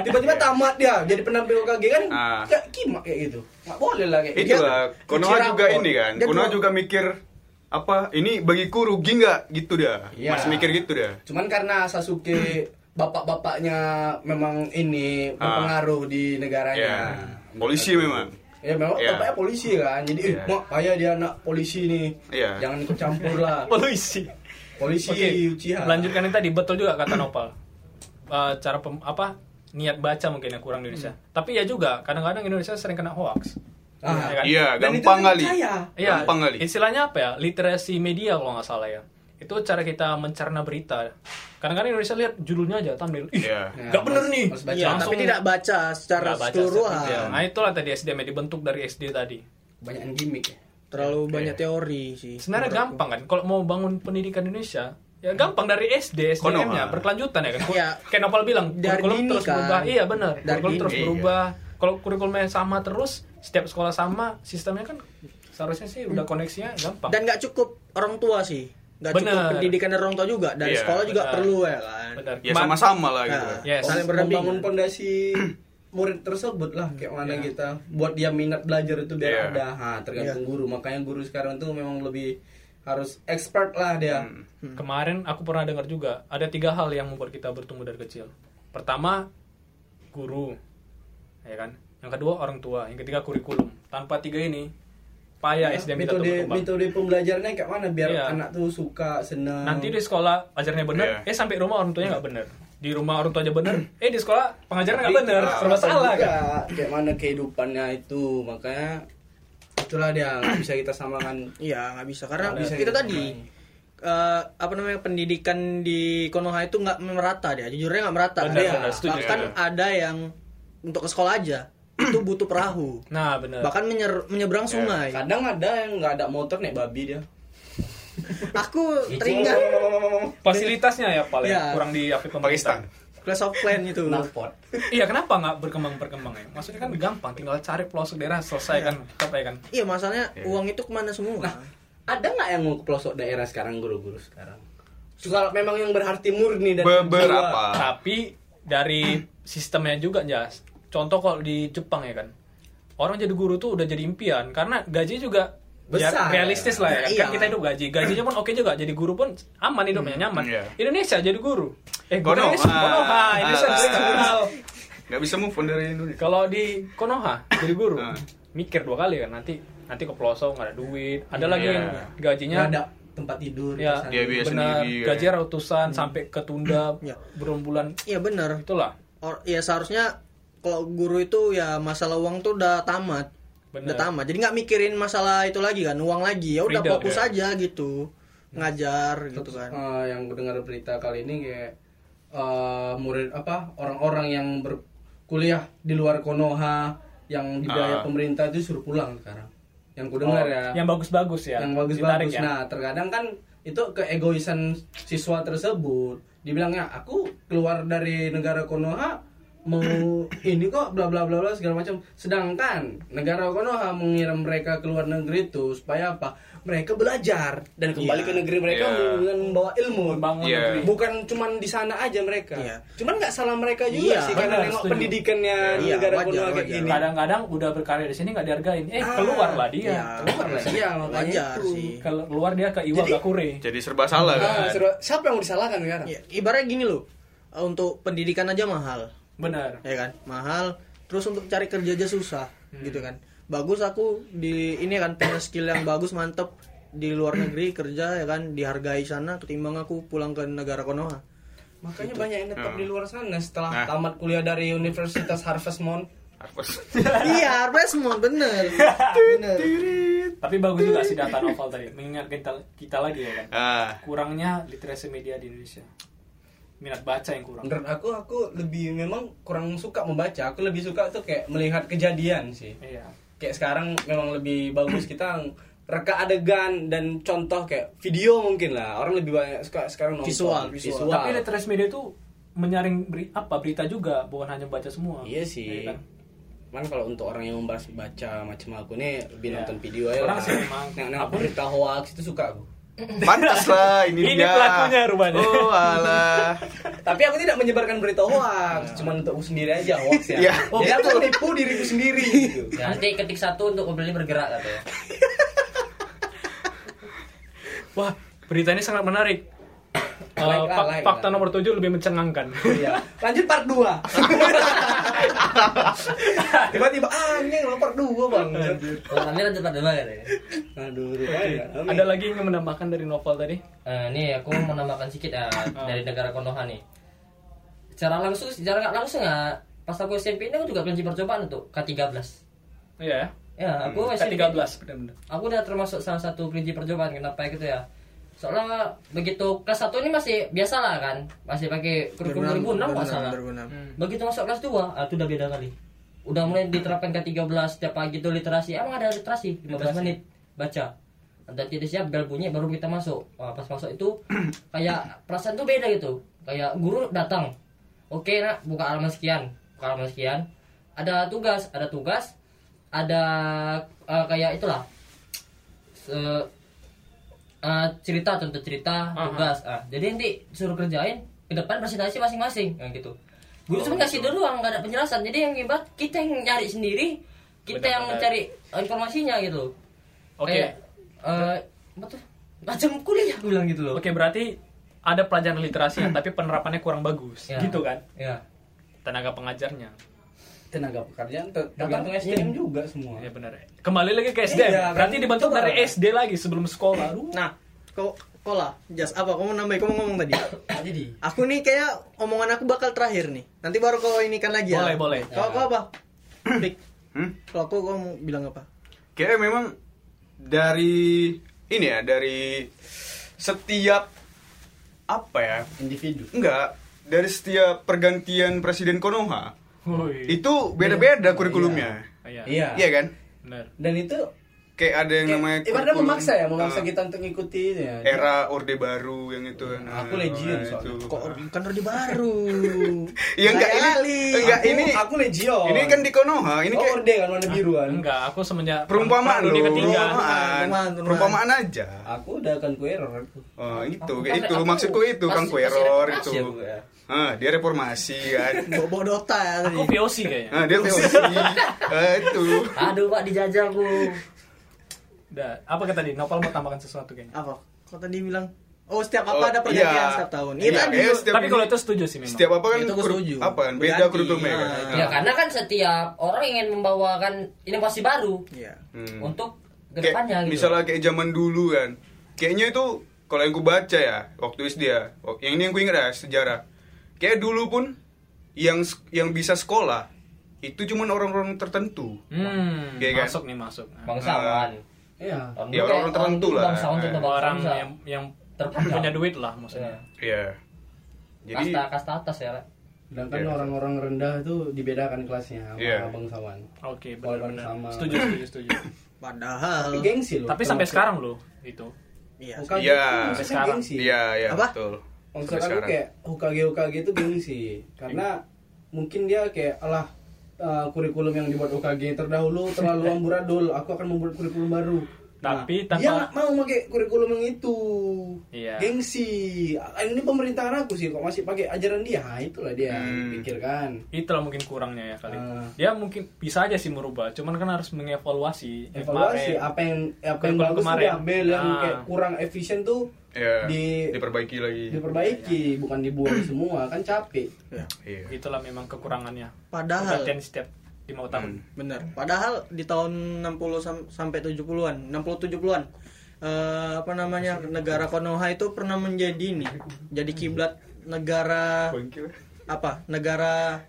tiba-tiba tamat dia jadi penampil Hokage kan Ah. ya kimak kayak gitu nggak boleh lah kayak gitu itulah Konoha juga ini kan Konoha juga mikir apa ini bagiku rugi nggak gitu dia Iya. masih mikir gitu dia cuman karena Sasuke bapak-bapaknya memang ini Ah. berpengaruh di ya negaranya polisi memang Ya memang Iya. bapaknya polisi kan. Jadi eh, Iya. mak ayah dia anak polisi nih. Iya. Jangan ikut campur lah. Polisi. Polisi Uchiha. lanjutkan yang tadi betul juga kata Nopal. Eh, cara pem- apa niat baca mungkin yang kurang di Indonesia. Tapi ya juga kadang-kadang Indonesia sering kena hoax. Ah, Ya kan? iya gampang kali. Iya, gampang kali istilahnya apa ya? Literasi media kalau nggak salah ya. Itu cara kita mencerna berita. Kadang-kadang Indonesia lihat judulnya aja thumbnail. Ih, Iya. Ya, nggak bener nih. harus baca. Iya, Langsung tapi tidak baca secara keseluruhan. seperti- Nah, itulah tadi SDM yang dibentuk dari SD tadi. Banyak gimmick ya. Terlalu banyak teori sih. Sebenarnya gampang kan kalau mau bangun pendidikan Indonesia ya gampang dari SD SDM-nya Konoha. berkelanjutan ya kan. Iya. Kayak Nopal bilang kurikulum terus kan. berubah. Iya benar. Kurikulum dini. terus Iya. berubah. Kalau kurikulumnya sama terus, setiap sekolah sama, sistemnya kan seharusnya sih udah koneksinya gampang. Dan nggak cukup orang tua sih. Nggak cukup pendidikan dari orang tua juga. Dari Iya, sekolah juga benar. perlu ya kan. Benar. ya Ma- sama-sama lah gitu Nah, Yes. saling Membangun pondasi murid tersebut lah kayak mana Iya. kita buat dia minat belajar itu biar Iya. ada ha, tergantung Iya. guru makanya guru sekarang tuh memang lebih harus expert lah dia Hmm. Kemarin aku pernah dengar juga ada tiga hal yang membuat kita bertumbuh dari kecil. Pertama, guru, ya kan. Yang kedua orang tua, yang ketiga kurikulum. Tanpa tiga ini, payah SDM kita tuh Ya, metode berkembang. metode pembelajarannya kayak mana biar Iya. anak tuh suka senang Nanti di sekolah ajarnya benar, Iya. eh sampai rumah orang tuanya nggak benar. di rumah orang tua aja bener eh di sekolah pengajaran nggak bener serba salah kan kayak mana kehidupannya itu makanya itulah dia nggak bisa kita samakan Iya nggak bisa karena Nggak bisa gitu. tadi eh, apa namanya pendidikan di Konoha itu nggak merata dia jujurnya nggak merata Benar, setuju. bahkan ada yang untuk ke sekolah aja itu butuh perahu. Nah bener. Bahkan menyer- menyeberang sungai. Kadang ada yang nggak ada motor naik babi dia. Aku teringat fasilitasnya ya paling Iya. kurang di apa Pakistan. Clash of Clan itu. Iya kenapa nggak berkembang berkembang ya? Maksudnya kan gampang tinggal cari pelosok daerah selesai kan apa ya kan? Iya masalahnya uang itu ke mana semua? Ada nggak yang mau ke pelosok daerah sekarang guru-guru sekarang? Kalau memang yang berarti murni dan Beberapa. tapi dari sistemnya juga jas contoh kalau di Jepang ya kan orang jadi guru tuh udah jadi impian karena gaji juga ya, Besar. realistis lah ya kan, Iya. Kan kita hidup gaji gajinya pun oke juga jadi guru pun aman hidupnya nyaman Iya. Indonesia jadi guru eh Konoha. Indonesia Konoha Indonesia Ah. nasional. Gak bisa move on dari Indonesia. kalau di Konoha jadi guru Ah. mikir dua kali kan nanti nanti ke pelosok nggak ada duit ada lagi Iya. yang gajinya nggak ada tempat tidur ya. Dia biaya benar sendiri, kan. gaji ratusan sampai ketunda Ya. berbulan iya bener itulah Or, ya seharusnya kalau guru itu ya masalah uang tuh udah tamat. Bener. udah tamat. Jadi nggak mikirin masalah itu lagi kan uang lagi. Ya udah Freedom, fokus ya. aja gitu. Ngajar gitu kan. Eh, yang dengar berita kali ini kayak eh, murid apa orang-orang yang berkuliah di luar Konoha yang dibiayai Ah. pemerintah itu suruh pulang sekarang. Yang ku dengar Oh, ya. yang bagus-bagus ya? Yang bagus-bagus. Ya? nah terkadang kan itu keegoisan siswa tersebut. Dibilangnya aku keluar dari negara Konoha mau ini kok bla bla bla bla segala macam sedangkan negara Konoha mengirim mereka ke luar negeri itu supaya apa mereka belajar dan kembali Iya. ke negeri mereka Iya. dengan membawa ilmu Membangun Iya. negeri. bukan cuman di sana aja mereka Iya. cuman nggak salah mereka juga Iya, sih karena nengok setuju. pendidikannya Iya, negara wajar, Konoha kayak gini kadang-kadang udah berkarya di sini nggak dihargain eh Ah, keluar lah dia iya. keluar lah iya makanya wajar itu. sih kalau keluar dia ke Iwa Gakure Jadi serba salah Ah, kan. seru- siapa yang mau disalahkan sekarang ya, ibaratnya gini loh untuk pendidikan aja mahal benar. Ya kan? Mahal. Terus untuk cari kerja aja susah Hmm. gitu kan. Bagus aku di ini kan punya skill yang bagus mantep. Di luar negeri kerja ya kan? Dihargai sana ketimbang aku pulang ke negara Konoha. Makanya banyak yang tetap Hmm. di luar sana setelah Nah. tamat kuliah dari Universitas Harvest Moon. Harvard. iya harus semua bener. Bener. Tapi bagus juga sih data novel tadi. Mengingat kita, kita lagi ya kan? Ah, kurangnya literasi media di Indonesia minat baca yang kurang Menurut aku aku lebih memang kurang suka membaca. Aku lebih suka tuh kayak melihat kejadian sih. iya Kayak sekarang memang lebih bagus kita reka adegan dan contoh kayak video mungkin lah. Orang lebih banyak suka sekarang nonton Visual, visual. tapi literasi media itu menyaring beri, apa berita juga bukan hanya baca semua Iya sih. Iya kan? Cuman kalau untuk orang yang membahas baca macam aku nih lebih Iya. nonton video aja Orang lah. sih memang. Nah, nah, berita hoax itu suka aku. Pantas lah ini, Ini dia. pelakunya rupanya. Oh alah. Tapi aku tidak menyebarkan berita hoax, cuma untuk aku sendiri aja hoax ya. Iya. Oh, Jadi aku menipu diriku sendiri gitu. Ya, nanti ketik satu untuk membeli bergerak katanya. wah berita ini sangat menarik Like lah, fak- like fakta nomor 7 lebih mencengangkan Iya. Lanjut part 2. Tiba-tiba anjing lo part 2, Bang. Kalau kami lanjut pada dua katanya. Aduh, rupanya. ada lagi yang menambahkan dari novel tadi Eh, ini aku menambahkan sedikit ya dari negara Konoha nih. Secara langsung, secara nggak langsung ya, pas aku SMP ini aku juga kelinci percobaan untuk K13. iya ya Ya, aku K SMP 13 benar-benar aku udah termasuk salah satu kelinci percobaan kenapa gitu ya soalnya begitu kelas 1 ini masih biasa lah kan. Masih pakai kurikulum 2006 nggak salah. berguna. begitu masuk kelas 2 ah, itu udah beda kali. Udah mulai diterapkan ke 13 setiap pagi itu literasi. Emang ada literasi? 15 menit. Baca. Dan tidak siap bel bunyi baru kita masuk. Wah, pas masuk itu kayak perasaan tuh beda gitu. Kayak guru datang. Oke nak buka halaman sekian. Buka halaman sekian. Ada tugas ada tugas ada eh, kayak itulah. Se- eh, cerita contoh cerita Aha. tugas. Ah jadi nanti suruh kerjain ke depan presentasi masing-masing nah, gitu. Guru cuma kasih doang nggak ada penjelasan. Jadi yang hebat kita yang nyari sendiri kita yang Benar-benar. mencari informasinya gitu. Oke. Kayak eh, apa tuh? Macam kuliah bilang gitu loh. Oke berarti ada pelajaran literasi tapi penerapannya kurang bagus. Ya. gitu kan? Ya. Tenaga pengajarnya Tenaga pekerjaan ter- tergantung SDM juga semua. ya benar kembali lagi ke SDM Iya, kan? berarti dibentuk Coba. dari SD lagi sebelum sekolah Aduh. Nah, kalau sekolah. Jas apa? Kamu nambahin, kamu ngomong tadi. Jadi Aku nih kayak omongan aku bakal terakhir nih. Nanti baru kau ini kan lagi ya. Boleh, boleh. Kau, kau apa? Pik. Hmm? Kalau aku kau mau bilang apa? Kayak memang dari ini ya, dari setiap apa ya? individu Enggak, dari setiap pergantian presiden Konoha. Itu beda-beda kurikulumnya. Iya. iya Iya kan? Benar. dan itu Kayak ada yang namanya kayak, ibaratnya kurikulum, memaksa ya memaksa kita untuk ngikuti ini ya era orde baru yang itu kan. Aku Nah, legion nah, soalnya. itu. Kok kan Rodi baru? Iya enggak ini enggak Aku- ini aku legion Ini kan di Konoha, ini oh kayak orde kan warna biru kan Enggak, aku semenjak perumpamaan loh. ketiga. Perumpamaan. Perumpamaan, aja. aku udah akan ku error aku Oh, itu Aku kayak kan- itu aku maksudku itu masih Kueror itu. aku ya. Ah, dia reformasi kan. Bobo Dota ya tadi. Aku VOC kayaknya. Ah, dia teosi. Ah, itu. Aduh pak dijajah aku. Udah, apa kata tadi? Nopal mau tambahkan sesuatu kayaknya. Apa? Kau tadi bilang Oh setiap apa Oh, ada pergantian iya. setiap tahun. Iya, Iya tadi. eh, setiap Tapi ini- kalau itu setuju sih memang. Setiap apa kan Itu setuju. apa kan beda Berganti, kurikulumnya kan. ah. Ya karena kan setiap orang ingin membawakan inovasi baru Iya. Hmm. untuk Kayak ke depannya gitu. misalnya kayak zaman dulu kan. Kayaknya itu kalau yang ku baca ya waktu SD ya. oh, Yang ini yang ku ingat ya sejarah. Kayak dulu pun yang yang bisa sekolah itu cuma orang-orang tertentu. Hmm, Iya kan? masuk nih masuk. bangsawan. Iya Orang Ya, orang kayak- tertentu lah. Bangsa Orang bisa yang yang terpandang. punya duit lah maksudnya. Iya. Jadi kasta kasta atas ya. Sedangkan Iya. orang-orang rendah itu dibedakan kelasnya sama Iya. bangsawan Oke, Walaupun benar-benar. sama. Setuju, setuju, setuju. Padahal. tapi gengsi loh Tapi sampai sekarang loh itu. Iya. Hokage Iya. itu Sampai sekarang. Iya, iya, Apa? betul. Maksud aku sekarang. kayak Hokage Hokage itu gengsi karena mungkin dia kayak alah uh, kurikulum yang dibuat Hokage terdahulu terlalu amburadul. Aku akan membuat kurikulum baru Tapi Nah, tanpa- dia nggak mau pakai kurikulum yang itu Iya. gengsi Ah, ini pemerintahan aku sih kok masih pakai ajaran dia Ah, itulah dia Hmm. pikirkan Itulah mungkin kurangnya ya kali. Ah. Dia mungkin bisa aja sih merubah, cuman kan harus mengevaluasi. evaluasi kemarin. apa yang apa yang bagus kemarin. diambil yang Ah. kayak kurang efisien tuh Iya. Di- diperbaiki lagi. diperbaiki bukan dibuang semua kan capek Iya. Itulah memang kekurangannya. Padahal setiap lima tahun. Hmm. bener. Padahal di tahun 60 sam- sampai 70-an, 60 70-an eh, apa namanya negara Konoha itu pernah menjadi ini, jadi kiblat negara apa? Negara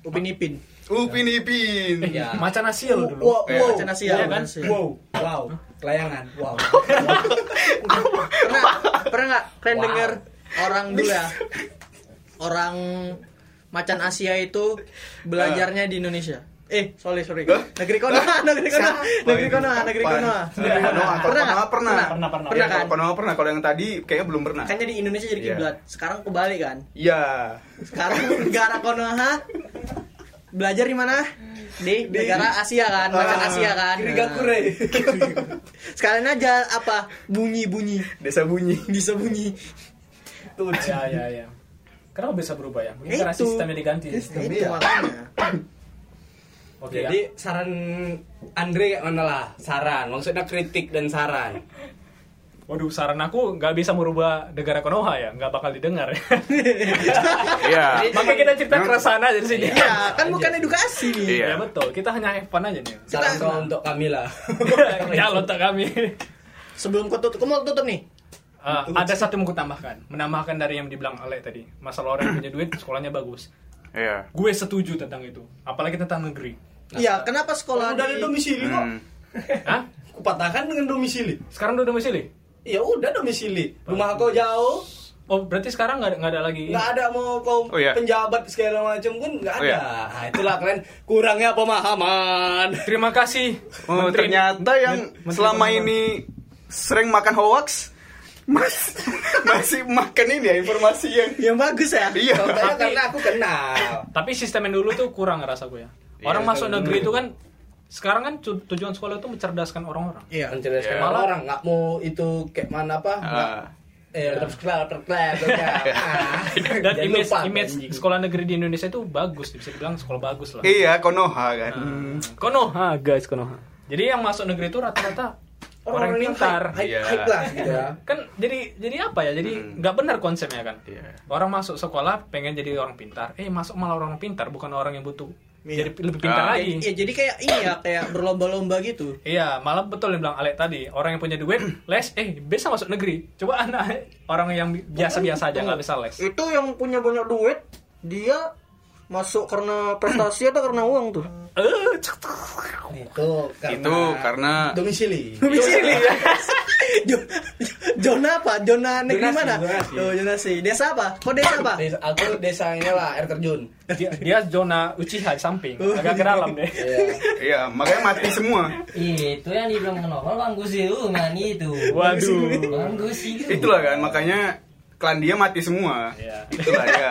Upin Ipin. Upin Ipin. Eh, Ya. macan Asia loh dulu. wow wow Macan Asia, Iya kan? Wow wow layangan wow pernah pernah nggak kalian Wow. dengar orang dulu ya orang macan Asia itu belajarnya di Indonesia eh sorry sorry negeri Konoha negeri Konoha negeri? Konoha negeri? Konoha Negeri Konoha. Kalau pernah pernah. Pernah, pernah. pernah kan Konoha pernah. Kalau yang tadi kayaknya belum pernah. kan jadi Indonesia jadi Iya. kiblat sekarang kebalik kan Iya. sekarang negara Konoha belajar di mana di negara Asia kan macan Ah, Asia kan Kirigakure. sekalian aja apa bunyi bunyi Desa bunyi. bisa bunyi tuh Ya, ya, ya. Kenapa bisa berubah ya? Mungkin karena sistemnya diganti. itu Iya. makanya Oke, Jadi ya. saran Andre kayak mana lah? Saran, maksudnya kritik dan saran. Waduh, saran aku nggak bisa merubah negara Konoha ya, nggak bakal didengar. Iya. Makanya kita cerita keresahan aja di sini. Iya, kan bukan edukasi nih. Iya. Ya betul, kita hanya fun aja nih. Saran kau untuk Kamila. ya lontak kami. Sebelum kau tutup, kau mau tutup nih? Eh, ada satu yang mau tambahkan, menambahkan dari yang dibilang Ale tadi. Masalah orang yang punya duit, sekolahnya bagus. Iya. Gue setuju tentang itu, apalagi tentang negeri. Iya, kenapa sekolah Udah ada di... domisili kok. Hmm. Hah? Kupatahkan dengan domisili. Sekarang udah domisili? Ya udah domisili. Rumah kau jauh, Oh, berarti sekarang nggak ada- lagi. nggak ada mau kau Oh, iya. penjabat segala macam pun nggak Oh, ada. iya. Nah, itulah kalian kurangnya pemahaman. Terima kasih. Oh, Menteri- ternyata yang Menteri selama Konoha. ini sering makan hoax mas masih makan ini ya informasi yang Yang bagus ya? iya. Karena aku kenal. Tapi sistem yang dulu tuh kurang rasa gue ya. Orang Iya, masuk kalau negeri itu kan sekarang kan tu- tujuan sekolah itu mencerdaskan orang-orang. Iya. Mencerdaskan Iya. orang nggak mau itu kayak mana apa? nggak- Ah. Eh, tetap sekolah, tetap. Ah, Dan jangan image, lupa, image sekolah negeri di Indonesia itu bagus, bisa dibilang sekolah bagus lah. iya Konoha kan Nah, Konoha guys, Konoha. Jadi yang masuk negeri itu rata-rata orang, yang pintar. high, high, Iya. high class gitu ya. Kan jadi jadi apa ya? Jadi Hmm. nggak benar konsepnya kan. Iya. Orang masuk sekolah pengen jadi orang pintar, eh masuk malah orang pintar bukan orang yang butuh jadi lebih pintar Ah. lagi Ya, jadi kayak ini ya, kayak berlomba-lomba gitu. Iya, malah betul yang bilang Alek tadi. Orang yang punya duit, les, eh bisa masuk negeri. Coba anak orang yang bi- biasa-biasa aja nggak bisa les. Itu yang punya banyak duit, dia masuk karena prestasi atau karena uang tuh? Eh, Itu karena Itu karena domisili. Domisili ya. Zona apa? Zona negeri Zonasi, mana? zonasi. Oh, zonasi. Desa apa? Kok desa apa? Desa, aku desanya lah air terjun. dia, dia zona Uchiha samping, agak ke dalam deh. Iya. Iya, makanya mati semua. itu yang dibilang novel bang Gusi itu nani itu Waduh. bang Gusi itu Itulah kan, makanya klan dia mati semua. Iya. Itulah ya.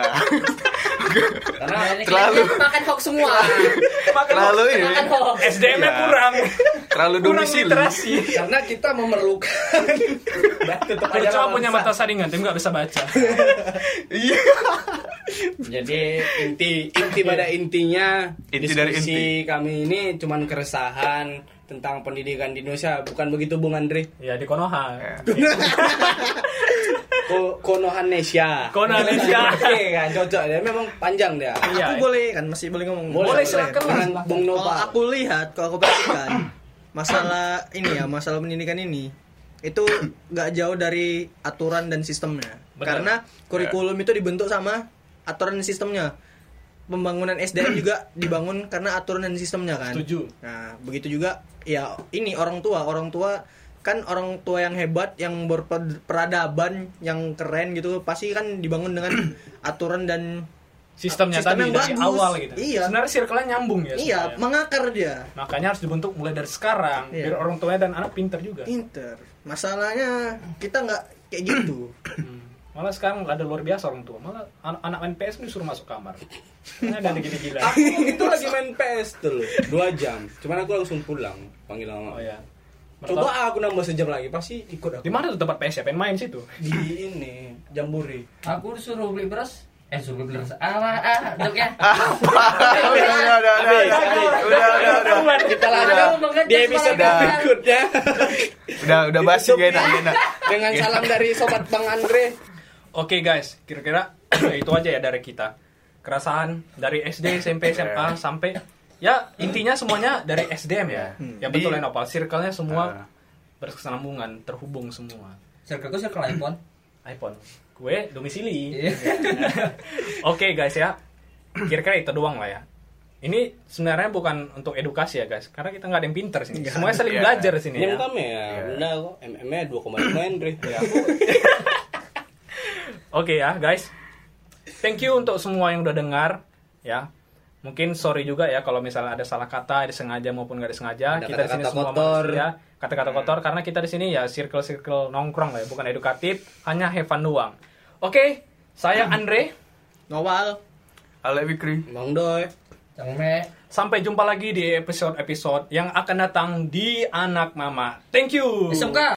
Karena Terlalu- makan hoax semua Terlalu ini. SDM-nya Iya. kurang. Terlalu domisili. literasi. karena kita memerlukan lah, punya mata saringan, tapi nggak bisa baca. Iya. Jadi inti inti pada intinya Inti dari diskusi kami ini cuman keresahan tentang pendidikan di Indonesia bukan begitu Bung Andre Ya di Konoha. Ko Konohanesia Konohanesia. Oke kan cocok dia memang panjang dia Iya. Aku boleh kan masih boleh ngomong. Boleh, silakan, dengan silakan. Bung Kalau Nopal aku lihat, kalau aku perhatikan masalah ini ya, masalah pendidikan ini itu nggak jauh dari aturan dan sistemnya. Benar. Karena kurikulum itu dibentuk sama aturan dan sistemnya. Pembangunan SDM juga dibangun karena aturan dan sistemnya kan. Setuju. Nah, begitu juga ya ini orang tua, orang tua kan orang tua yang hebat, yang berperadaban, yang keren gitu pasti kan dibangun dengan aturan dan Sistemnya Sistem tadi yang dari bagus. awal gitu. Iya. Sebenarnya circle-nya nyambung ya. iya, sebenarnya. mengakar dia. Makanya harus dibentuk mulai dari sekarang Iya. biar orang tuanya dan anak pinter juga. Pinter. Masalahnya kita nggak kayak gitu. Hmm. Malah sekarang ada luar biasa orang tua. Malah anak, anak main PS disuruh masuk kamar. Karena ada gila-gila. aku itu lagi main PS tuh loh dua jam cuman aku langsung pulang panggil Oh mama coba aku nambah sejam lagi pasti ikut aku. Di mana tuh tempat PS ya? Pengen main situ. di ini Jamburi aku disuruh beli beras. Eh suruh beli beras. Ah ah dok ya. Udah, udah, udah, udah, udah, udah, udah, udah. kita lanjut mengejar di episode berikutnya. Udah, udah basi kayak enak, enak. dengan salam dari sobat Bang Andre. Oke guys, kira-kira itu aja ya dari kita. Keresahan dari SD, SMP, SMA sampai ya intinya semuanya dari SDM ya. Ya betul ya Di- Nopal, circle-nya semua Ah. berkesinambungan, terhubung semua. circleku circle iPhone iPhone. Gue domisili. Iya. Oke guys ya, kira-kira itu doang lah ya. Ini sebenarnya bukan untuk edukasi ya guys, karena kita nggak ada yang pinter sini. Semuanya saling Iya. belajar di sini ini ya. ya benda kok MM-nya 2,5 Andre Oke ya guys, thank you untuk semua yang udah dengar ya. Mungkin sorry juga ya kalau misalnya ada salah kata, ada sengaja maupun nggak disengaja. Ada kita di sini semua kotor. manusia, kata-kata kotor karena kita di sini ya circle-circle nongkrong lah ya, bukan edukatif, hanya have fun doang. Oke, saya Andre. Nowal. Ale Fikri. Bang Doy Cangme Sampai jumpa lagi di episode-episode yang akan datang di Anak Mama. Thank you. SMK